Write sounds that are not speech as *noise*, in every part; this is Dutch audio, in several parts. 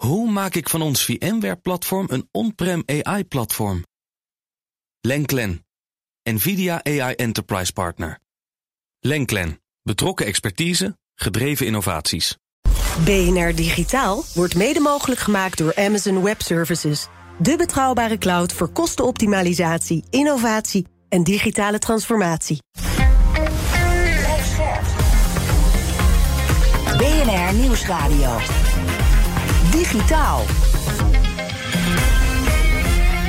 Hoe maak ik van ons VMware-platform een on-prem AI-platform? Lenklen, NVIDIA AI Enterprise Partner. Lenklen, betrokken expertise, gedreven innovaties. BNR Digitaal wordt mede mogelijk gemaakt door Amazon Web Services. De betrouwbare cloud voor kostenoptimalisatie, innovatie en digitale transformatie. BNR Nieuwsradio. Digitaal.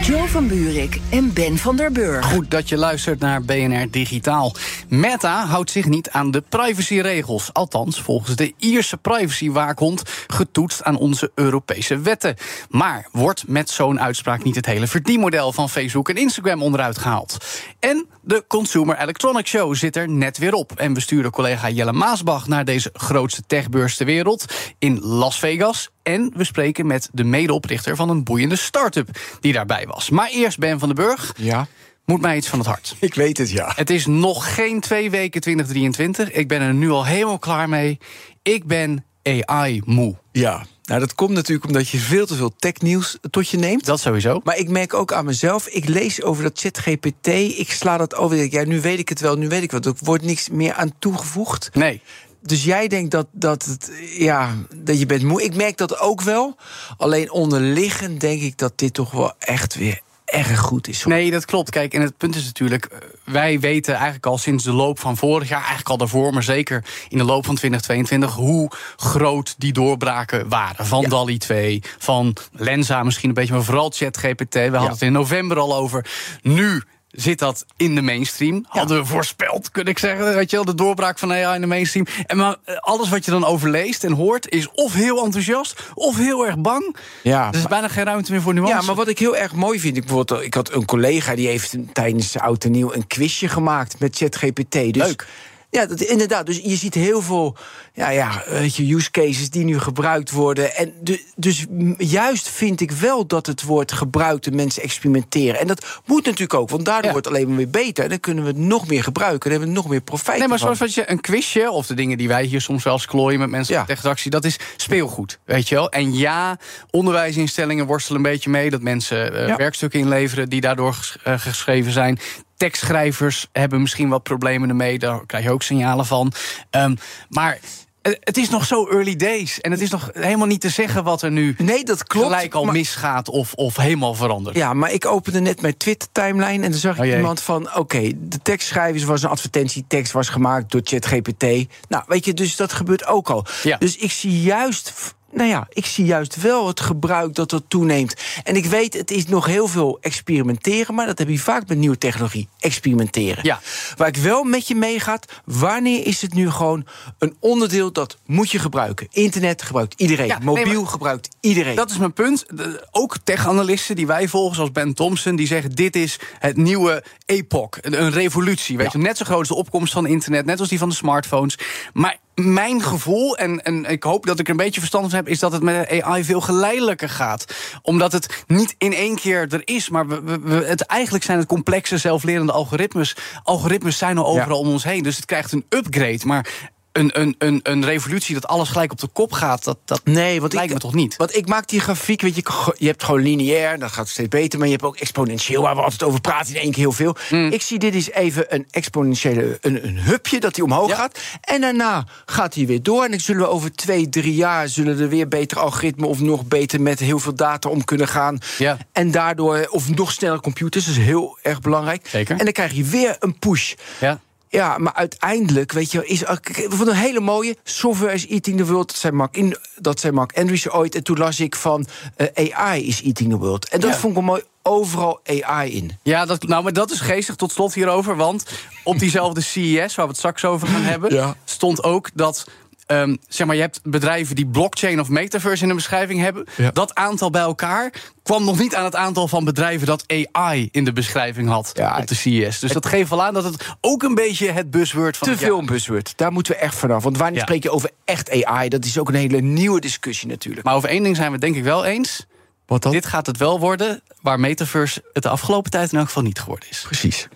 Joe van Buurik en Ben van der Burg. Goed dat je luistert naar BNR Digitaal. Meta houdt zich niet aan de privacyregels. Althans, volgens de Ierse privacywaakhond getoetst aan onze Europese wetten. Maar wordt met zo'n uitspraak niet het hele verdienmodel van Facebook en Instagram onderuit gehaald? En de Consumer Electronics Show zit er net weer op. En we sturen collega Jelle Maasbach naar deze grootste techbeurs ter wereld in Las Vegas. En we spreken met de medeoprichter van een boeiende start-up die daarbij was. Maar eerst Ben van den Burg. Ja. Moet mij iets van het hart. *laughs* Ik weet het, ja. Het is nog geen twee weken 2023. Ik ben er nu al helemaal klaar mee. Ik ben AI-moe. Ja, nou dat komt natuurlijk omdat je veel te veel technieuws tot je neemt. Dat sowieso. Maar ik merk ook aan mezelf, ik lees over dat ChatGPT, ik sla dat over. Ja, nu weet ik het wel, nu weet ik wat. Er wordt niks meer aan toegevoegd. Nee. Dus jij denkt dat, dat, het, ja, dat je bent moe. Ik merk dat ook wel. Alleen onderliggend denk ik dat dit toch wel echt weer erg goed is. Nee, dat klopt. Kijk, en het punt is natuurlijk, eh, wij weten eigenlijk al sinds de loop van vorig jaar, eigenlijk al daarvoor, maar zeker in de loop van 2022, hoe groot die doorbraken waren. Van DALI 2, van Lenza misschien een beetje, maar vooral ChatGPT. We hadden het in november al over. Nu zit dat in de mainstream. Hadden we voorspeld, kun ik zeggen. Weet je wel, de doorbraak van AI in de mainstream. En maar eh, alles wat je dan overleest en hoort... is of heel enthousiast, of heel erg bang. Ja, er is bijna geen ruimte meer voor nuance. Ja, maar wat ik heel erg mooi vind... Ik, bijvoorbeeld, ik had een collega die heeft tijdens Oud en Nieuw... een quizje gemaakt met ChatGPT. Dus Leuk. Ja, dat, inderdaad. Dus je ziet heel veel ja, ja, weet je, use cases die nu gebruikt worden. En de, dus juist vind ik wel dat het wordt gebruikt en mensen experimenteren. En dat moet natuurlijk ook, want daardoor wordt het alleen maar weer beter. En dan kunnen we het nog meer gebruiken. Dan hebben we nog meer profijt. Nee, maar ervan. zoals wat je een quizje, of de dingen die wij hier soms wel eens klooien met mensen Ja. op techredactie, dat is speelgoed, weet je wel. En ja, onderwijsinstellingen worstelen een beetje mee dat mensen eh, Ja. werkstukken inleveren die daardoor ges- eh, geschreven zijn. Tekstschrijvers hebben misschien wat problemen ermee, daar krijg je ook signalen van. Ehm, maar het is nog zo early days. En het is nog helemaal niet te zeggen wat er nu Nee, dat klopt. gelijk al maar- misgaat of, of helemaal verandert. Ja, maar ik opende net mijn Twitter-timeline en dan zag ik Oh iemand van... oké, de tekstschrijvers was een advertentietekst, was gemaakt door ChatGPT. Nou, weet je, dus dat gebeurt ook al. Ja. Dus ik zie juist... Nou ja, ik zie juist wel het gebruik dat er toeneemt. En ik weet, het is nog heel veel experimenteren... maar dat heb je vaak met nieuwe technologie, experimenteren. Ja. Waar ik wel met je meegaat, wanneer is het nu gewoon een onderdeel... dat moet je gebruiken. Internet gebruikt iedereen, Ja, mobiel gebruikt iedereen. Dat is mijn punt. Ook tech-analisten die wij volgen, zoals Ben Thompson, die zeggen: dit is het nieuwe epoch, een, een revolutie. Weet je, net zo groot als de opkomst van internet, net als die van de smartphones. Maar mijn gevoel, en, en ik hoop dat ik er een beetje verstand van heb, is dat het met AI veel geleidelijker gaat. Omdat het niet in één keer er is, maar we, we- we- het, eigenlijk zijn het complexe zelflerende algoritmes. Algoritmes zijn al overal om ons heen, dus het krijgt een upgrade. Maar een, een, een, een revolutie dat alles gelijk op de kop gaat, dat, dat Nee, want lijkt ik, me toch niet. Want ik maak die grafiek, weet je, je hebt gewoon lineair, dat gaat steeds beter, maar je hebt ook exponentieel, waar we altijd over praten, in één keer heel veel. Mm. Ik zie dit is even een exponentiële, een, een hupje dat hij omhoog Ja. gaat. En daarna gaat hij weer door. En dan zullen we over twee, drie jaar zullen er weer betere algoritmen of nog beter met heel veel data om kunnen gaan. Ja. En daardoor, of nog sneller computers, dat is heel erg belangrijk. Zeker. En dan krijg je weer een push. Ja. Ja, maar uiteindelijk, weet je, is we vonden een hele mooie software is eating the world. Dat zei Mark, in, dat zei Mark Andreessen ooit. En toen las ik van eh, AI is eating the world. En dat Ja. vond ik wel mooi. Overal AI in. Ja, dat, nou, maar dat is geestig tot slot hierover. Want op diezelfde CES, waar we het straks over gaan *laughs* hebben, Ja. stond ook dat. Ehm, zeg maar, je hebt bedrijven die blockchain of metaverse in een beschrijving hebben. Ja. Dat aantal bij elkaar kwam nog niet aan het aantal van bedrijven dat AI in de beschrijving had Ja, op de CES. Dus dat geeft wel aan dat het ook een beetje het buzzword van Te het veel een buzzword. Daar moeten we echt vanaf. Want wanneer Ja. spreek je over echt AI? Dat is ook een hele nieuwe discussie natuurlijk. Maar over één ding zijn we het denk ik wel eens. Wat dan? Dit gaat het wel worden, waar metaverse het de afgelopen tijd in elk geval niet geworden is. Precies.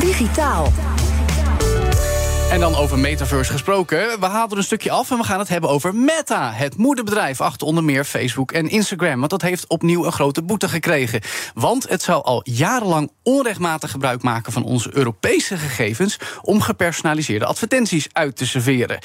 Digitaal. En dan over metaverse gesproken. We halen er een stukje af en we gaan het hebben over Meta. Het moederbedrijf achter onder meer Facebook en Instagram. Want dat heeft opnieuw een grote boete gekregen. Want het zou al jarenlang onrechtmatig gebruik maken van onze Europese gegevens. om gepersonaliseerde advertenties uit te serveren.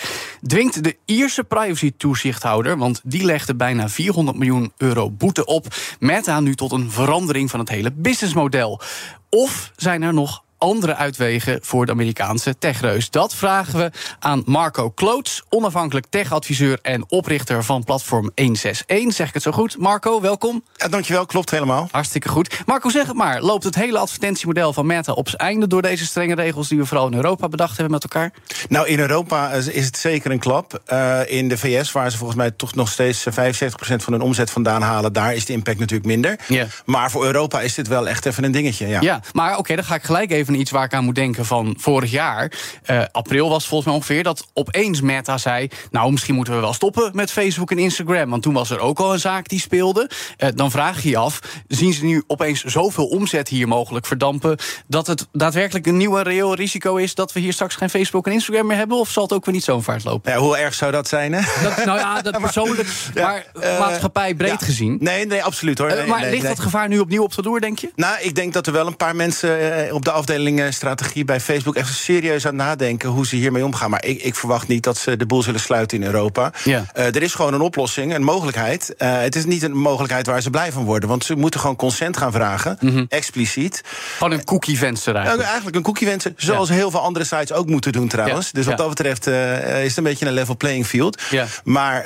Dwingt de Ierse privacy-toezichthouder, want die legde bijna 400 miljoen euro boete op. Meta nu tot een verandering van het hele businessmodel. Of zijn er nog andere uitwegen voor de Amerikaanse techreus? Dat vragen we aan Marco Kloots, onafhankelijk techadviseur en oprichter van platform 161. Zeg ik het zo goed? Marco, welkom. Ja, dankjewel, klopt helemaal. Hartstikke goed. Marco, zeg het maar. Loopt het hele advertentiemodel van Meta op zijn einde door deze strenge regels die we vooral in Europa bedacht hebben met elkaar? Nou, in Europa is het zeker een klap. Uh, in de VS, waar ze volgens mij toch nog steeds 75% van hun omzet vandaan halen, daar is de impact natuurlijk minder. Ja. Maar voor Europa is dit wel echt even een dingetje. Ja, ja maar oké, dan ga ik gelijk even iets waar ik aan moet denken van vorig jaar. Uh, april was volgens mij ongeveer dat opeens Meta zei: Nou, misschien moeten we wel stoppen met Facebook en Instagram. Want toen was er ook al een zaak die speelde. Uh, dan vraag je je af: zien ze nu opeens zoveel omzet hier mogelijk verdampen. dat het daadwerkelijk een nieuw en reëel risico is dat we hier straks geen Facebook en Instagram meer hebben? Of zal het ook weer niet zo'n vaart lopen? Ja, hoe erg zou dat zijn? Hè? Dat, nou ja, dat *laughs* persoonlijk, ja, maar uh, maatschappij breed ja. gezien. Nee, nee, absoluut hoor. Nee, maar nee, ligt nee. dat gevaar nu opnieuw op de door, denk je? Nou, ik denk dat er wel een paar mensen op de afdeling strategie bij Facebook echt serieus aan nadenken hoe ze hiermee omgaan. Maar ik, ik, verwacht niet dat ze de boel zullen sluiten in Europa. Ja. Uh, er is gewoon een oplossing, een mogelijkheid. Uh, het is niet een mogelijkheid waar ze blij van worden. Want ze moeten gewoon consent gaan vragen, mm -hmm. expliciet. Gewoon een cookie-venster eigenlijk. Uh, eigenlijk een cookie-venster, zoals ja. heel veel andere sites ook moeten doen trouwens. Ja. Dus wat dat betreft is het een beetje een level playing field. Ja. Maar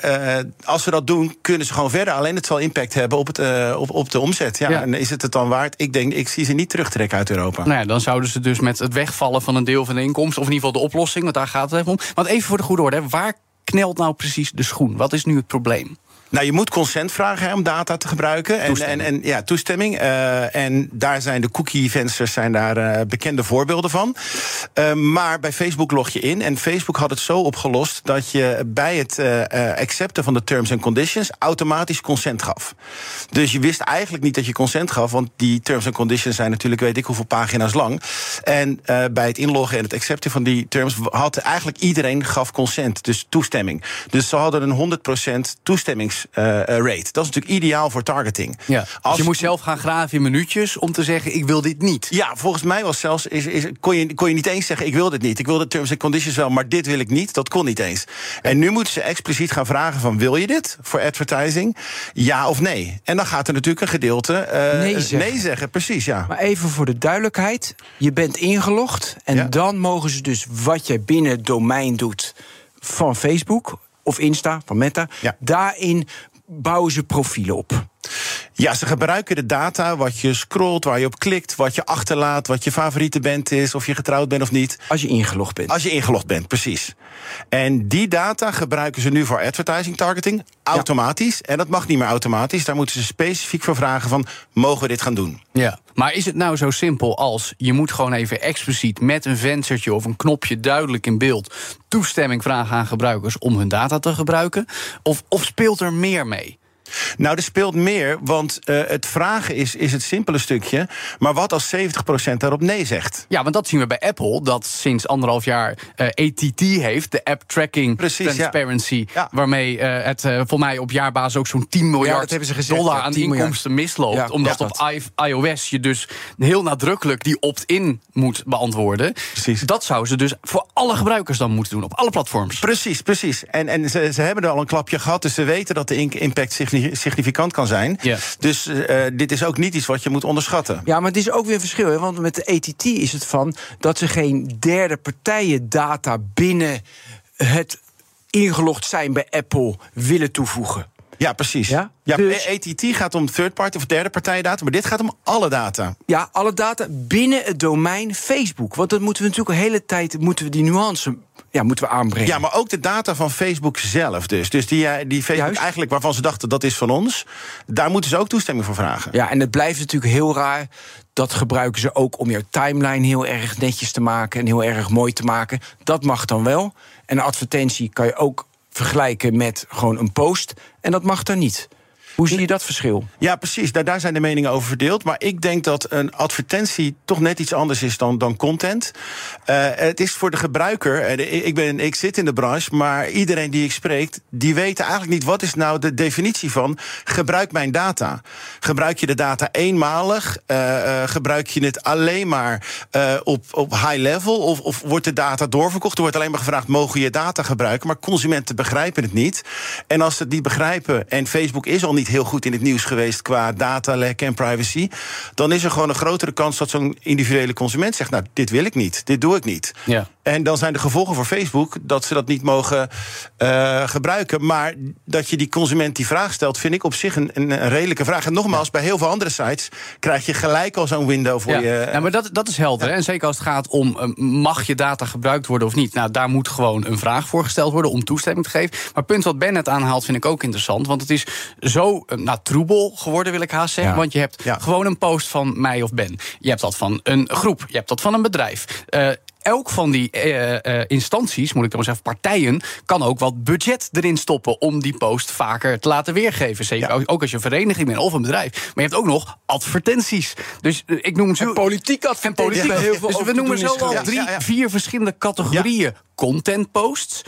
als we dat doen, kunnen ze gewoon verder. Alleen het zal impact hebben op, het, op, op de omzet. Ja, En is het het dan waard? Ik denk, ik zie ze niet terugtrekken uit Europa. Nou ja, dan ze dus met het wegvallen van een deel van de inkomsten, of in ieder geval de oplossing, want daar gaat het even om. Want even voor de goede orde, waar knelt nou precies de schoen? Wat is nu het probleem? Nou, je moet consent vragen hè, om data te gebruiken. En. En, en, ja, toestemming. Uh, en daar zijn de cookie-vensters zijn daar uh, bekende voorbeelden van. Uh, maar bij Facebook log je in. En Facebook had het zo opgelost dat je bij het accepten van de terms and conditions automatisch consent gaf. Dus je wist eigenlijk niet dat je consent gaf, want die terms and conditions zijn natuurlijk weet ik hoeveel pagina's lang. En bij het inloggen en het accepten van die terms had eigenlijk iedereen gaf consent, dus toestemming. Dus ze hadden een 100% toestemmings uh, rate. Dat is natuurlijk ideaal voor targeting. Ja. Als je moest zelf gaan graven in minuutjes om te zeggen: ik wil dit niet. Ja, volgens mij was zelfs is, is, kon, je, kon je niet eens zeggen: ik wil dit niet. Ik wil de terms and conditions wel, maar dit wil ik niet. Dat kon niet eens. En nu moeten ze expliciet gaan vragen: van wil je dit voor advertising? Ja of nee? En dan gaat er natuurlijk een gedeelte uh, nee, zeggen. nee zeggen. Precies, ja. Maar even voor de duidelijkheid: je bent ingelogd en ja. dan mogen ze dus wat jij binnen het domein doet van Facebook of Insta, van Meta. Ja. Daarin bouwen ze profielen op. Ja, ze gebruiken de data, wat je scrolt, waar je op klikt, wat je achterlaat, wat je favoriete band is, of je getrouwd bent of niet. Als je ingelogd bent. Als je ingelogd bent, precies. En die data gebruiken ze nu voor advertising targeting, automatisch. Ja. En dat mag niet meer automatisch. Daar moeten ze specifiek voor vragen van, mogen we dit gaan doen? Ja, maar is het nou zo simpel als... je moet gewoon even expliciet met een venstertje of een knopje duidelijk in beeld... toestemming vragen aan gebruikers om hun data te gebruiken? Of, of speelt er meer mee? Nou, er speelt meer, want uh, het vragen is, is het simpele stukje. Maar wat als 70% daarop nee zegt? Ja, want dat zien we bij Apple, dat sinds anderhalf jaar uh, ATT heeft, de App Tracking Precies, Transparency. Ja. Ja. Waarmee uh, het voor mij op jaarbasis ook zo'n 10 miljard ja, gezegd, dollar aan inkomsten misloopt. Omdat op iOS je dus heel nadrukkelijk die opt-in moet beantwoorden. Precies. Dat zou ze dus voor alle gebruikers dan moeten doen, op alle platforms. Precies, precies. En, en ze, ze hebben er al een klapje gehad, dus ze weten dat de impact significant significant kan zijn. Ja. Dus uh, dit is ook niet iets wat je moet onderschatten. Ja, maar het is ook weer een verschil. Hè? Want met de ATT is het van dat ze geen derde partijen data binnen het ingelogd zijn bij Apple willen toevoegen. Ja, precies. Ja? Ja, Dus- ATT gaat om third party of derde partij data, maar dit gaat om alle data. Ja, alle data binnen het domein Facebook. Want dat moeten we natuurlijk een hele tijd moeten we die nuance ja, moeten we aanbrengen. Ja, maar ook de data van Facebook zelf dus. Dus die, eh, die Facebook Juist. eigenlijk waarvan ze dachten dat is van ons, daar moeten ze ook toestemming voor vragen. Ja, en het blijft natuurlijk heel raar. Dat gebruiken ze ook om jouw timeline heel erg netjes te maken en heel erg mooi te maken. Dat mag dan wel. En een advertentie kan je ook vergelijken met gewoon een post. En dat mag dan niet. Hoe zie je dat verschil? Ja, precies. Daar, zijn de meningen over verdeeld. Maar ik denk dat een advertentie toch net iets anders is dan, dan content. Uh, het is voor de gebruiker. Ik, ben, ik zit in de branche, maar iedereen die ik spreek, die weet eigenlijk niet wat is nou de definitie van gebruik mijn data. Gebruik je de data eenmalig? Uh, gebruik je het alleen maar op, op high level? Of, of wordt de data doorverkocht? Er wordt alleen maar gevraagd: mogen je data gebruiken? Maar consumenten begrijpen het niet. En als ze het niet begrijpen, en Facebook is al niet heel goed in het nieuws geweest qua datalek en privacy, dan is er gewoon een grotere kans dat zo'n individuele consument zegt: Nou, dit wil ik niet, dit doe ik niet. Ja. En dan zijn de gevolgen voor Facebook dat ze dat niet mogen uh, gebruiken. Maar dat je die consument die vraag stelt, vind ik op zich een, een redelijke vraag. En nogmaals, bij heel veel andere sites krijg je gelijk al zo'n window voor ja. je. Ja, maar dat, dat is helder. En zeker als het gaat om uh, mag je data gebruikt worden of niet. Nou, daar moet gewoon een vraag voor gesteld worden om toestemming te geven. Maar het punt wat Bennett aanhaalt, vind ik ook interessant. Want het is zo uh, nou, troebel geworden, wil ik haast zeggen. Want je hebt gewoon een post van mij of Ben. Je hebt dat van een groep. Je hebt dat van een bedrijf. Elk van die uh, uh, instanties, moet ik dan maar zeggen, partijen, kan ook wat budget erin stoppen om die post vaker te laten weergeven. Zeker ja. ook als je een vereniging bent of een bedrijf. Maar je hebt ook nog advertenties. Dus uh, ik noem zo. politiek advertenties. En politiek. Ja. Dus we noemen zo al drie, vier verschillende categorieën content posts.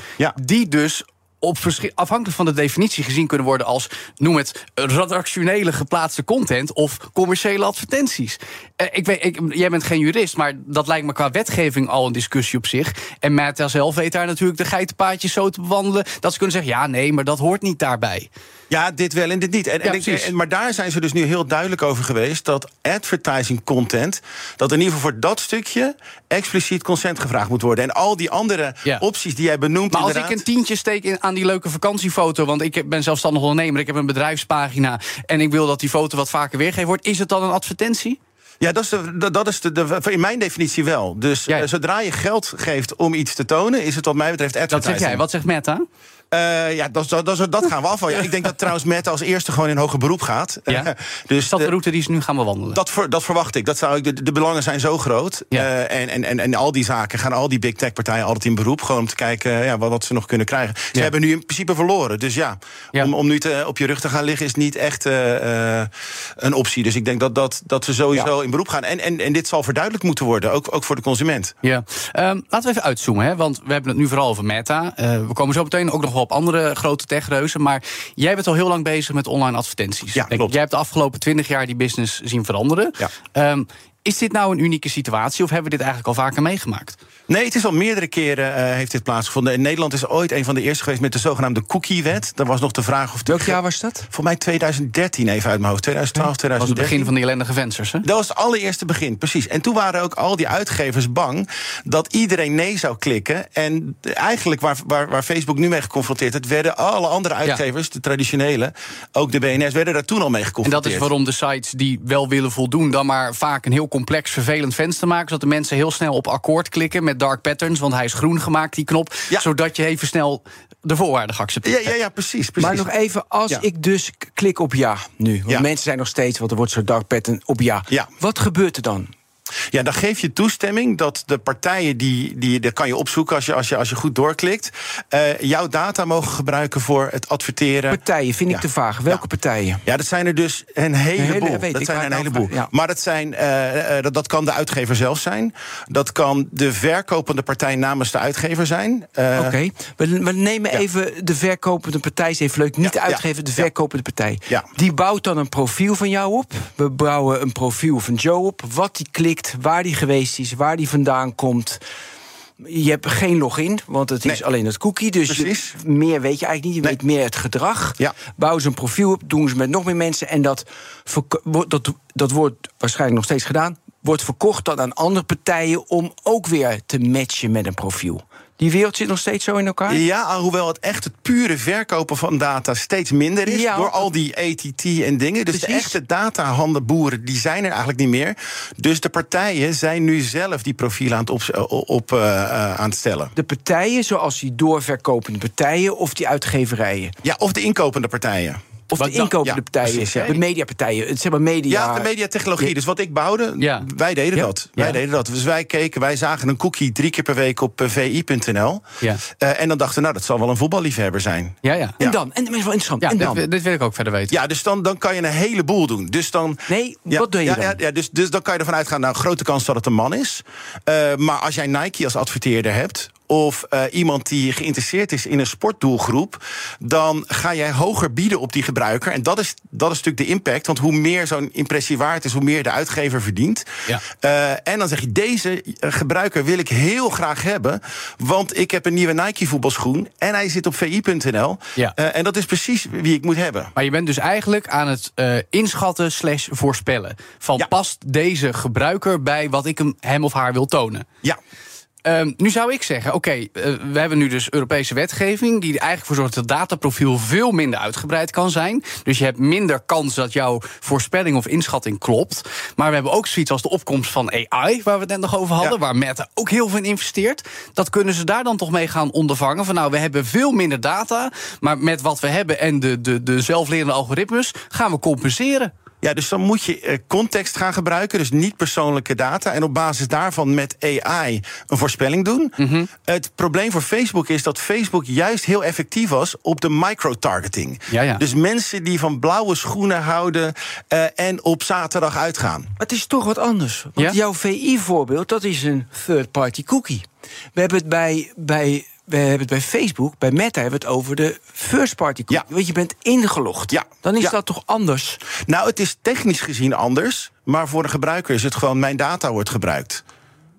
Die dus op afhankelijk van de definitie gezien kunnen worden als, noem het, redactionele geplaatste content of commerciële advertenties. Uh, ik weet, jij bent geen jurist, maar dat lijkt me qua wetgeving al een discussie op zich. En Meta zelf weet daar natuurlijk de geitenpaadjes zo te bewandelen dat ze kunnen zeggen: ja, nee, maar dat hoort niet daarbij. Ja, dit wel en dit niet. En, ja, en ik, maar daar zijn ze dus nu heel duidelijk over geweest dat advertising content, dat in ieder geval voor dat stukje expliciet consent gevraagd moet worden. En al die andere ja. opties die jij benoemt. Maar als ik een tientje steek in, aan die leuke vakantiefoto, want ik ben zelfstandig ondernemer, ik heb een bedrijfspagina en ik wil dat die foto wat vaker weergegeven wordt, is het dan een advertentie? Ja, dat is, de, dat is de, de, in mijn definitie wel. Dus ja. uh, zodra je geld geeft om iets te tonen, is het wat mij betreft advertising. Dat zeg jij. Wat zegt Meta? Uh, ja, dat, dat, dat, dat gaan we afvallen. Ja, ik denk dat trouwens Meta als eerste gewoon in hoger beroep gaat. Ja? Uh, dus is dat de route die ze nu gaan bewandelen? Dat, ver, dat verwacht ik. Dat zou ik de, de belangen zijn zo groot. Ja. Uh, en, en, en, en al die zaken gaan al die big tech partijen altijd in beroep. Gewoon om te kijken ja, wat, wat ze nog kunnen krijgen. Ze hebben nu in principe verloren. Dus ja, om, om nu te, op je rug te gaan liggen is niet echt een optie. Dus ik denk dat, dat, dat we sowieso in beroep gaan. En, en, en dit zal verduidelijkt moeten worden, ook, ook voor de consument. Ja. Um, laten we even uitzoomen, hè, want we hebben het nu vooral over Meta. we komen zo meteen ook nog wel op andere grote techreuzen. Maar jij bent al heel lang bezig met online advertenties. Ja, klopt. Jij hebt de afgelopen twintig jaar die business zien veranderen. Ja. Um, is dit nou een unieke situatie of hebben we dit eigenlijk al vaker meegemaakt? Nee, het is al meerdere keren uh, heeft dit plaatsgevonden. In Nederland is ooit een van de eerste geweest met de zogenaamde cookie-wet. Dan was nog de vraag of... Welk jaar was dat? Voor mij 2013 even uit mijn hoofd. 2012, 2013. Dat was het begin van die ellendige vensters, hè? Dat was het allereerste begin, precies. En toen waren ook al die uitgevers bang dat iedereen nee zou klikken. En eigenlijk waar, waar, waar Facebook nu mee geconfronteerd werd... werden alle andere uitgevers, ja. de traditionele, ook de BNS... werden daar toen al mee geconfronteerd. En dat is waarom de sites die wel willen voldoen... dan maar vaak een heel complex, vervelend venster maken... zodat de mensen heel snel op akkoord klikken met dark patterns... want hij is groen gemaakt, die knop... Ja. zodat je even snel de voorwaarden geaccepteerd ja, ja, ja, precies, precies. Maar nog even, als ja. ik dus klik op ja nu... want mensen zijn nog steeds, want er wordt zo'n dark pattern op ja. ja. Wat gebeurt er dan? Ja, dan geef je toestemming dat de partijen die, die dat kan je opzoeken als je, als je, als je goed doorklikt, uh, jouw data mogen gebruiken voor het adverteren. Partijen, vind ja. ik te vaag. Welke ja. partijen? Ja, dat zijn er dus een heleboel. Hele, dat zijn er een heleboel. Ja. Maar dat, zijn, uh, dat, dat kan de uitgever zelf zijn. Dat kan de verkopende partij namens de uitgever zijn. Uh, Oké, okay. we, we, nemen even de verkopende partij, is even leuk. Niet de uitgever, de verkopende partij. Die bouwt dan een profiel van jou op. We bouwen een profiel van Joe op. Wat die klikt waar die geweest is, waar die vandaan komt. Je hebt geen login, want het is alleen het cookie. Dus je, meer weet je eigenlijk niet. Je nee. weet meer het gedrag. Ja. Bouwen ze een profiel op, doen ze met nog meer mensen. En dat, dat, dat wordt waarschijnlijk nog steeds gedaan. Wordt verkocht dan aan andere partijen om ook weer te matchen met een profiel. Die wereld zit nog steeds zo in elkaar? Ja, hoewel het echt het pure verkopen van data steeds minder is. Ja, door al die ATT en dingen. Dus Precies. de echte datahandenboeren die zijn er eigenlijk niet meer. Dus de partijen zijn nu zelf die profielen aan het, op, op, uh, uh, aan het stellen. De partijen, zoals die doorverkopende partijen of die uitgeverijen? Ja, of de inkopende partijen. Of Wat de inkopende ja, partijen, precies, ja, hè? de mediapartijen, het zeg maar media. Ja, de mediatechnologie. Dus wat ik bouwde, Ja. wij deden Ja. dat. Wij Ja. deden dat. Dus wij keken, wij zagen een cookie drie keer per week op eh, vi.nl. Ja. Eh, en dan dachten we, nou, dat zal wel een voetballiefhebber zijn. Ja, ja. En dan, en dat is wel interessant. Ja, en dan? dit, dit wil ik ook verder weten. Ja, dus dan, dan kan je een heleboel doen. Dus dan, Nee, ja, wat doe je ja, dan? Ja, ja, dus, dus dan kan je ervan uitgaan, nou, grote kans dat het een man is. Eh, maar als jij Nike als adverteerder hebt... of eh, iemand die geïnteresseerd is in een sportdoelgroep... dan ga jij hoger bieden op die gebruiker. En dat is, dat is natuurlijk de impact. Want hoe meer zo'n impressie waard is... hoe meer de uitgever verdient. Ja. Eh, en dan zeg je, deze eh, gebruiker wil ik heel graag hebben... want ik heb een nieuwe Nike voetbalschoen... en hij zit op vi.nl. Ja. Eh, en dat is precies wie ik moet hebben. Maar je bent dus eigenlijk aan het inschatten slash voorspellen. Van Ja. past deze gebruiker bij wat ik hem, hem of haar wil tonen? Ja. Ehm, nu zou ik zeggen, oké, eh, we hebben nu dus Europese wetgeving... die er eigenlijk voor zorgt dat het dataprofiel veel minder uitgebreid kan zijn. Dus je hebt minder kans dat jouw voorspelling of inschatting klopt. Maar we hebben ook zoiets als de opkomst van AI... waar we het net nog over hadden, Ja. waar Meta ook heel veel in investeert. Dat kunnen ze daar dan toch mee gaan ondervangen. Van nou, we hebben veel minder data... maar met wat we hebben en de, de, de zelflerende algoritmes... gaan we compenseren. Ja, dus dan moet je eh, context gaan gebruiken, dus niet persoonlijke data. En op basis daarvan met AI een voorspelling doen. Mhm. Het probleem voor Facebook is dat Facebook juist heel effectief was op de microtargeting. Ja, ja. Dus mensen die van blauwe schoenen houden eh, en op zaterdag uitgaan. Maar het is toch wat anders. Want Ja? jouw VI-voorbeeld, dat is een third-party cookie. We hebben het bij, bij, we hebben het bij Facebook, bij Meta hebben we het over de first-party cookie. Ja. Want je bent ingelogd. Ja. Dan is Ja. dat toch anders? Nou, het is technisch gezien anders, maar voor de gebruiker is het gewoon mijn data wordt gebruikt.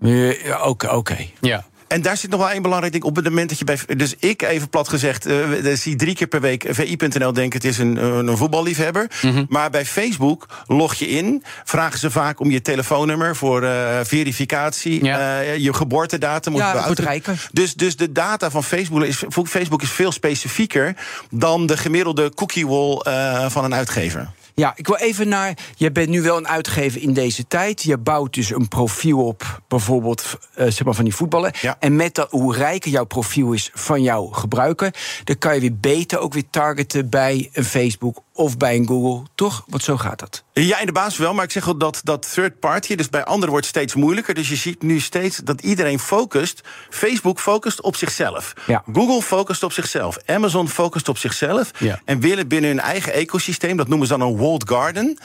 Ja, Oké, oké. Ja. En daar zit nog wel één belangrijk ding op het moment dat je bij. Dus ik, even plat gezegd, eh, eh, zie drie keer per week vi.nl denken het is een, een, een voetballiefhebber. Mhm. Maar bij Facebook log je in, vragen ze vaak om je telefoonnummer voor eh, verificatie, Ja. eh, je geboortedatum. moet Ja. Dus, dus de data van Facebook is, Facebook is veel specifieker dan de gemiddelde cookie wall eh, van een uitgever. Ja, ik wil even naar. Je bent nu wel een uitgever in deze tijd. Je bouwt dus een profiel op, bijvoorbeeld eh, zeg maar van die voetballen. Ja. En met dat, hoe rijker jouw profiel is van jouw gebruiker, dan kan je weer beter ook weer targeten bij een Facebook of bij een Google, toch? Want zo gaat dat. Ja, in de basis wel, maar ik zeg wel dat, dat third party, dus bij anderen wordt steeds moeilijker. Dus je ziet nu steeds dat iedereen focust. Facebook focust op zichzelf. Ja. Google focust op zichzelf. Amazon focust op zichzelf. Ja. En willen binnen hun eigen ecosysteem, dat noemen ze dan een walled garden,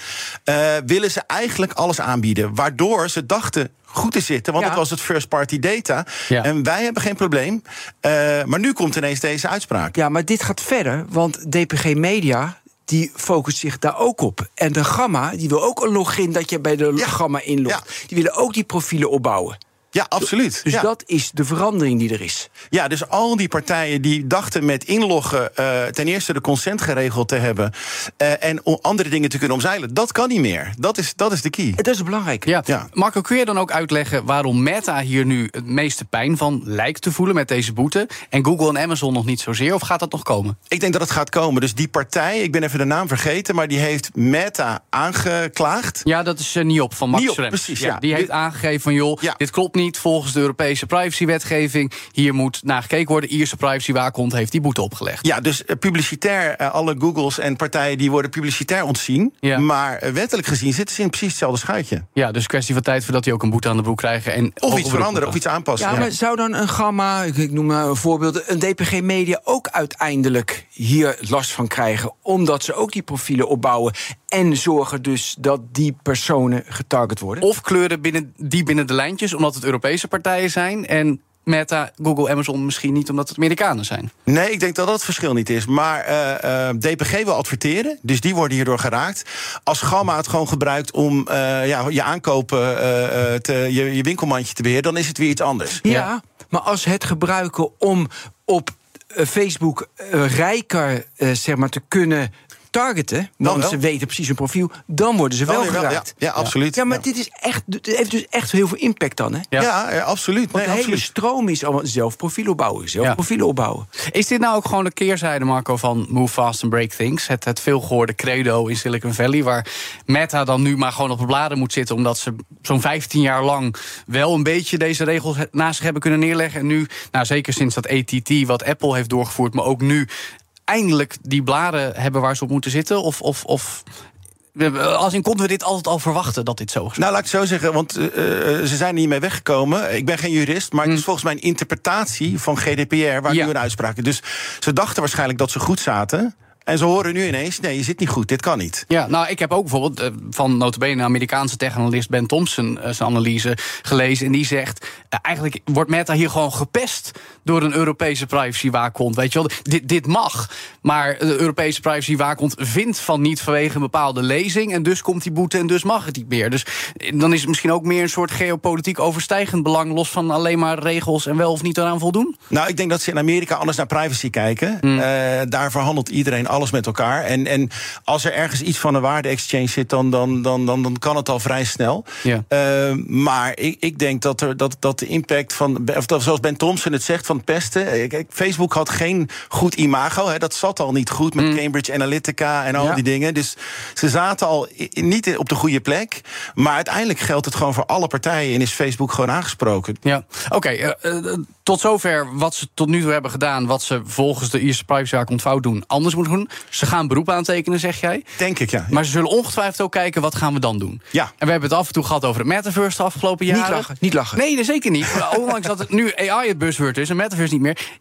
eh, willen ze eigenlijk alles aanbieden. Waardoor ze dachten goed te zitten, want Ja. dat was het first party data. Ja. En wij hebben geen probleem. Eh, maar nu komt ineens deze uitspraak. Ja, maar dit gaat verder, want DPG Media die focust zich daar ook op. En de Gamma, die wil ook een login dat je bij de Ja. Gamma inlogt. Die willen ook die profielen opbouwen. Ja, absoluut. Dus ja. dat is de verandering die er is. Ja, dus al die partijen die dachten met inloggen eh, ten eerste de consent geregeld te hebben eh, en o- andere dingen te kunnen omzeilen, dat kan niet meer. Dat is, dat is de key. En dat is belangrijk. Ja. Ja. Marco, kun je dan ook uitleggen waarom Meta hier nu het meeste pijn van lijkt te voelen met deze boete? En Google en Amazon nog niet zozeer? Of gaat dat nog komen? Ik denk dat het gaat komen. Dus die partij, ik ben even de naam vergeten, maar die heeft Meta aangeklaagd. Ja, dat is uh, NIOP van Max NIOP, Schrems. precies, ja. Die heeft aangegeven van, joh, Ja. dit klopt niet volgens de Europese privacywetgeving. Hier moet naar gekeken worden. Ierse privacywaakhond heeft die boete opgelegd. Ja, dus eh, publicitair, eh, alle Googles en partijen die worden publicitair ontzien. Ja. Maar eh, wettelijk gezien zitten ze in precies hetzelfde schuitje. Ja, dus kwestie van tijd voordat die ook een boete aan de broek krijgen. En Of iets veranderen, of iets aanpassen. Ja, Ja. maar zou dan een Gamma, ik, ik noem maar een voorbeeld, een DPG Media ook uiteindelijk hier last van krijgen? Omdat ze ook die profielen opbouwen en zorgen dus dat die personen getarget worden? Of kleuren binnen, die binnen de lijntjes, omdat het Europese partijen zijn. En Meta, Google, Amazon misschien niet, omdat het Amerikanen zijn. Nee, ik denk dat dat het verschil niet is. Maar eh, eh, DPG wil adverteren, dus die worden hierdoor geraakt. Als Gamma het gewoon gebruikt om eh, ja, je aankopen, eh, eh, te, je, je winkelmandje te beheren, dan is het weer iets anders. Ja, Ja. maar als het gebruiken om op Facebook rijker eh, zeg maar, te kunnen targeten, want ze weten precies hun profiel, dan worden ze Dan wel geraakt. ja, ja, absoluut. Ja, maar Ja. dit is echt, dit heeft dus echt heel veel impact dan, hè? Ja. Ja, ja, absoluut. Want Nee, de hele stroom is allemaal zelf profiel opbouwen, zelf Ja. profielen opbouwen. Is dit nou ook gewoon de keerzijde, Marco, van Move Fast and Break Things? Het, het veelgehoorde credo in Silicon Valley, waar Meta dan nu maar gewoon op de bladen moet zitten, omdat ze zo'n 15 jaar lang wel een beetje deze regels naast zich hebben kunnen neerleggen. En nu, nou zeker sinds dat ATT, wat Apple heeft doorgevoerd, maar ook nu eindelijk die blaren hebben waar ze op moeten zitten? Of, of, of als in konden we dit altijd al verwachten dat dit zo is? Nou, laat ik het zo zeggen, want uh, ze zijn er niet mee weggekomen. Ik ben geen jurist, maar het is hm. volgens mij een interpretatie van GDPR waar ja. nu een uitspraak Dus ze dachten waarschijnlijk dat ze goed zaten. En ze horen nu ineens, nee, je zit niet goed, dit kan niet. Ja, nou, ik heb ook bijvoorbeeld uh, van notabene een Amerikaanse techanalist Ben Thompson uh, zijn analyse gelezen. En die zegt, uh, eigenlijk wordt Meta hier gewoon gepest door een Europese privacywaakhond. Weet je wel, dit, dit mag. Maar de Europese privacywaakhond vindt van niet vanwege een bepaalde lezing. En dus komt die boete en dus mag het niet meer. Dus dan is het misschien ook meer een soort geopolitiek overstijgend belang... los van alleen maar regels en wel of niet eraan voldoen? Nou, ik denk dat ze in Amerika anders naar privacy kijken. Hmm. daar verhandelt iedereen alles met elkaar. En, en als er ergens iets van een waarde-exchange zit, dan, dan, dan, dan, dan kan het al vrij snel. Ja. Uh, maar ik, ik denk dat, er, dat, dat de impact van, of zoals Ben Thompson het zegt, van pesten. Eh, kijk, Facebook had geen goed imago. Hè, dat zat al niet goed met mm. Cambridge Analytica en al die dingen. Dus ze zaten al niet op de goede plek. Maar uiteindelijk geldt het gewoon voor alle partijen en is Facebook gewoon aangesproken. Ja, oké. uh, tot zover wat ze tot nu toe hebben gedaan, wat ze volgens de Ierse privacyzaak ontvouwd doen, anders moeten doen. Ze gaan beroep aantekenen, zeg jij. Denk ik, ja. Maar ze zullen ongetwijfeld ook kijken, wat gaan we dan doen? Ja. En we hebben het af en toe gehad over het metaverse de afgelopen jaren. Niet lachen, niet lachen. Nee, zeker niet. *laughs* Ondanks dat het nu AI het buzzword is en metaverse niet meer.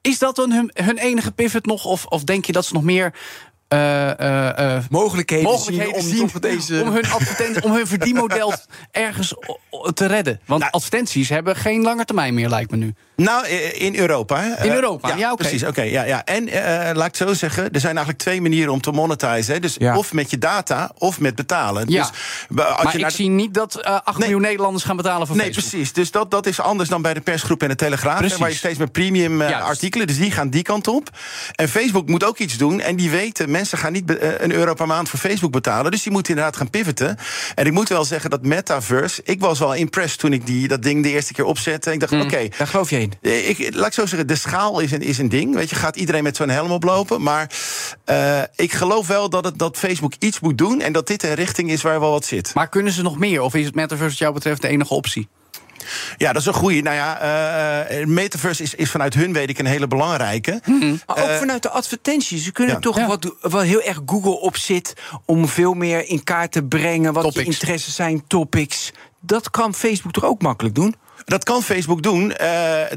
Is dat dan hun, hun enige pivot nog? Of, of denk je dat ze nog meer uh, uh, mogelijkheden, mogelijkheden zien, om, zien, deze... om, hun om hun verdienmodel *laughs* ergens te redden. Want nou, advertenties hebben geen lange termijn meer, lijkt me nu. Nou, in Europa. In Europa, ja, ja Precies, oké. ja, ja. En laat ik zo zeggen, er zijn eigenlijk twee manieren om te monetizen. Dus of met je data, of met betalen. Ja. Dus, als maar je ik zie niet dat 8 miljoen Nederlanders gaan betalen voor nee, Facebook. Nee, precies. Dus dat, dat is anders dan bij de persgroep en de Telegraaf. Waar je steeds met premium artikelen, dus die gaan die kant op. En Facebook moet ook iets doen. En die weten, mensen gaan niet een euro per maand voor Facebook betalen. Dus die moeten inderdaad gaan pivoten. En ik moet wel zeggen dat Metaverse... Ik was wel impressed toen ik die, dat ding de eerste keer opzette. Ik dacht, mm. oké. daar geloof je in. Eh, ik, laat ik zo zeggen, de schaal is een, is een ding. Weet je, gaat iedereen met zo'n helm oplopen. Maar uh, ik geloof wel dat, het, dat Facebook iets moet doen... en dat dit een richting is waar wel wat zit. Maar kunnen ze nog meer? Of is het Metaverse wat jou betreft de enige optie? Ja, dat is een goede. Nou ja, uh, Metaverse is, is vanuit hun, weet ik, een hele belangrijke. Hmm. Maar ook vanuit de advertenties. Ze kunnen toch wat, wat heel erg Google op zit... om veel meer in kaart te brengen wat topics. je interesses zijn, topics. Dat kan Facebook toch ook makkelijk doen? Dat kan Facebook doen. Uh,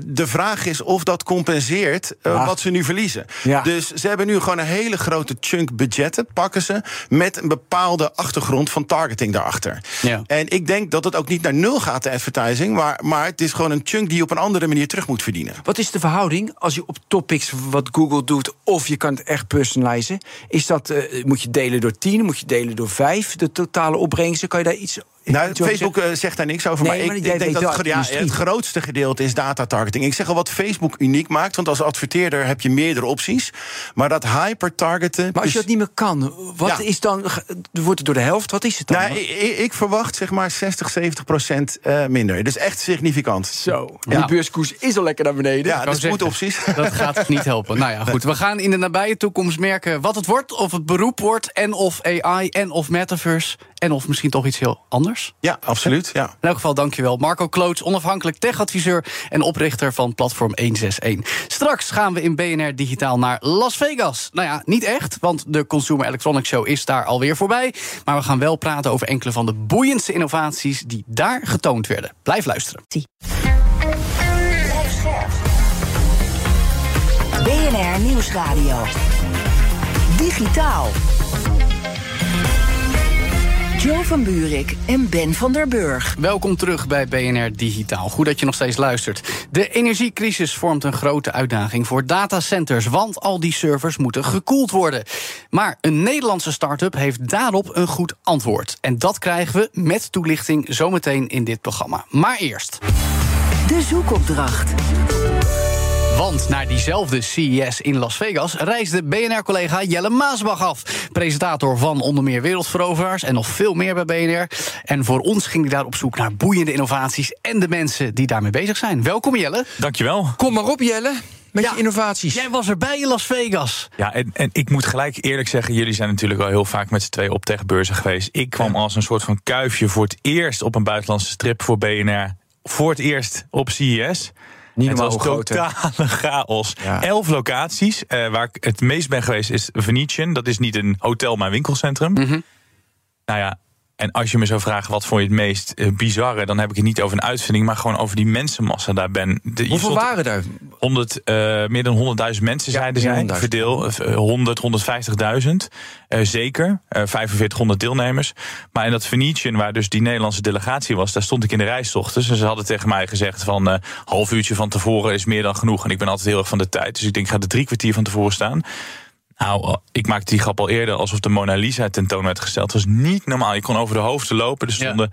de vraag is of dat compenseert uh, wat ze nu verliezen. Ja. Dus ze hebben nu gewoon een hele grote chunk budgetten, pakken ze, met een bepaalde achtergrond van targeting daarachter. Ja. En ik denk dat het ook niet naar nul gaat, de advertising, maar, maar het is gewoon een chunk die je op een andere manier terug moet verdienen. Wat is de verhouding als je op topics wat Google doet, of je kan het echt personalizen? Is dat, uh, moet je delen door 10, moet je delen door 5, de totale opbrengsten? Kan je daar iets nou, Facebook uh, zegt daar niks over. Nee, maar, ik, denk dat, het, ja, het grootste gedeelte is data targeting. Ik zeg al wat Facebook uniek maakt. Want als adverteerder heb je meerdere opties. Maar dat hyper-targeten. Maar als je dat niet meer kan, wat is dan. Wordt het door de helft? Wat is het dan? Nou, ik, ik, verwacht zeg maar 60, 70 procent uh, minder. Dus echt significant. Zo. Ja. Die beurskoers is al lekker naar beneden. Ja, dat is goed opties. *laughs* Dat gaat niet helpen. Nou ja, goed. We gaan in de nabije toekomst merken wat het wordt. Of het beroep wordt. En of AI en of metaverse. En of misschien toch iets heel anders? Ja, absoluut. Ja. In elk geval dankjewel. Marco Kloots, onafhankelijk techadviseur... en oprichter van Platform 161. Straks gaan we in BNR Digitaal naar Las Vegas. Nou ja, niet echt, want de Consumer Electronics Show is daar alweer voorbij. Maar we gaan wel praten over enkele van de boeiendste innovaties... die daar getoond werden. Blijf luisteren. BNR Nieuwsradio. Digitaal. Jo van Buurik en Ben van der Burg. Welkom terug bij BNR Digitaal. Goed dat je nog steeds luistert. De energiecrisis vormt een grote uitdaging voor datacenters, want al die servers moeten gekoeld worden. Maar een Nederlandse start-up heeft daarop een goed antwoord. En dat krijgen we met toelichting zometeen in dit programma. Maar eerst. De zoekopdracht. Want naar diezelfde CES in Las Vegas reisde BNR-collega Jelle Maasbach af. Presentator van onder meer Wereldveroveraars en nog veel meer bij BNR. En voor ons ging hij daar op zoek naar boeiende innovaties en de mensen die daarmee bezig zijn. Welkom Jelle. Dankjewel. Kom maar op Jelle. Met je innovaties. Jij was erbij in Las Vegas. Ja, en, en ik moet gelijk eerlijk zeggen... jullie zijn natuurlijk wel heel vaak met z'n twee op techbeurzen geweest. Ik kwam als een soort van kuifje voor het eerst op een buitenlandse strip voor BNR. Voor het eerst op CES. Niet het was totale *laughs* chaos. Ja. Elf locaties. eh, waar ik het meest ben geweest is Venetian. Dat is niet een hotel, maar een winkelcentrum. Mhm. Nou ja, en als je me zou vragen wat vond je het meest eh, bizarre... dan heb ik het niet over een uitvinding, maar gewoon over die mensenmassa daar ben. De, Hoeveel stond- waren er? 100, eh, meer dan 100.000 mensen, Ja, zeiden zij. 100.000. Verdeel eh, 100, 150.000. Eh, zeker. Eh 4500 deelnemers. Maar in dat Venetian, waar dus die Nederlandse delegatie was... daar stond ik in de reistocht. Dus ze hadden tegen mij gezegd van... eh half uurtje van tevoren is meer dan genoeg. En ik ben altijd heel erg van de tijd. Dus ik denk, ik ga er drie kwartier van tevoren staan. Nou, ik maakte die grap al eerder alsof de Mona Lisa tentoon werd gesteld. Het was niet normaal. Je kon over de hoofden lopen. Er Ja. stonden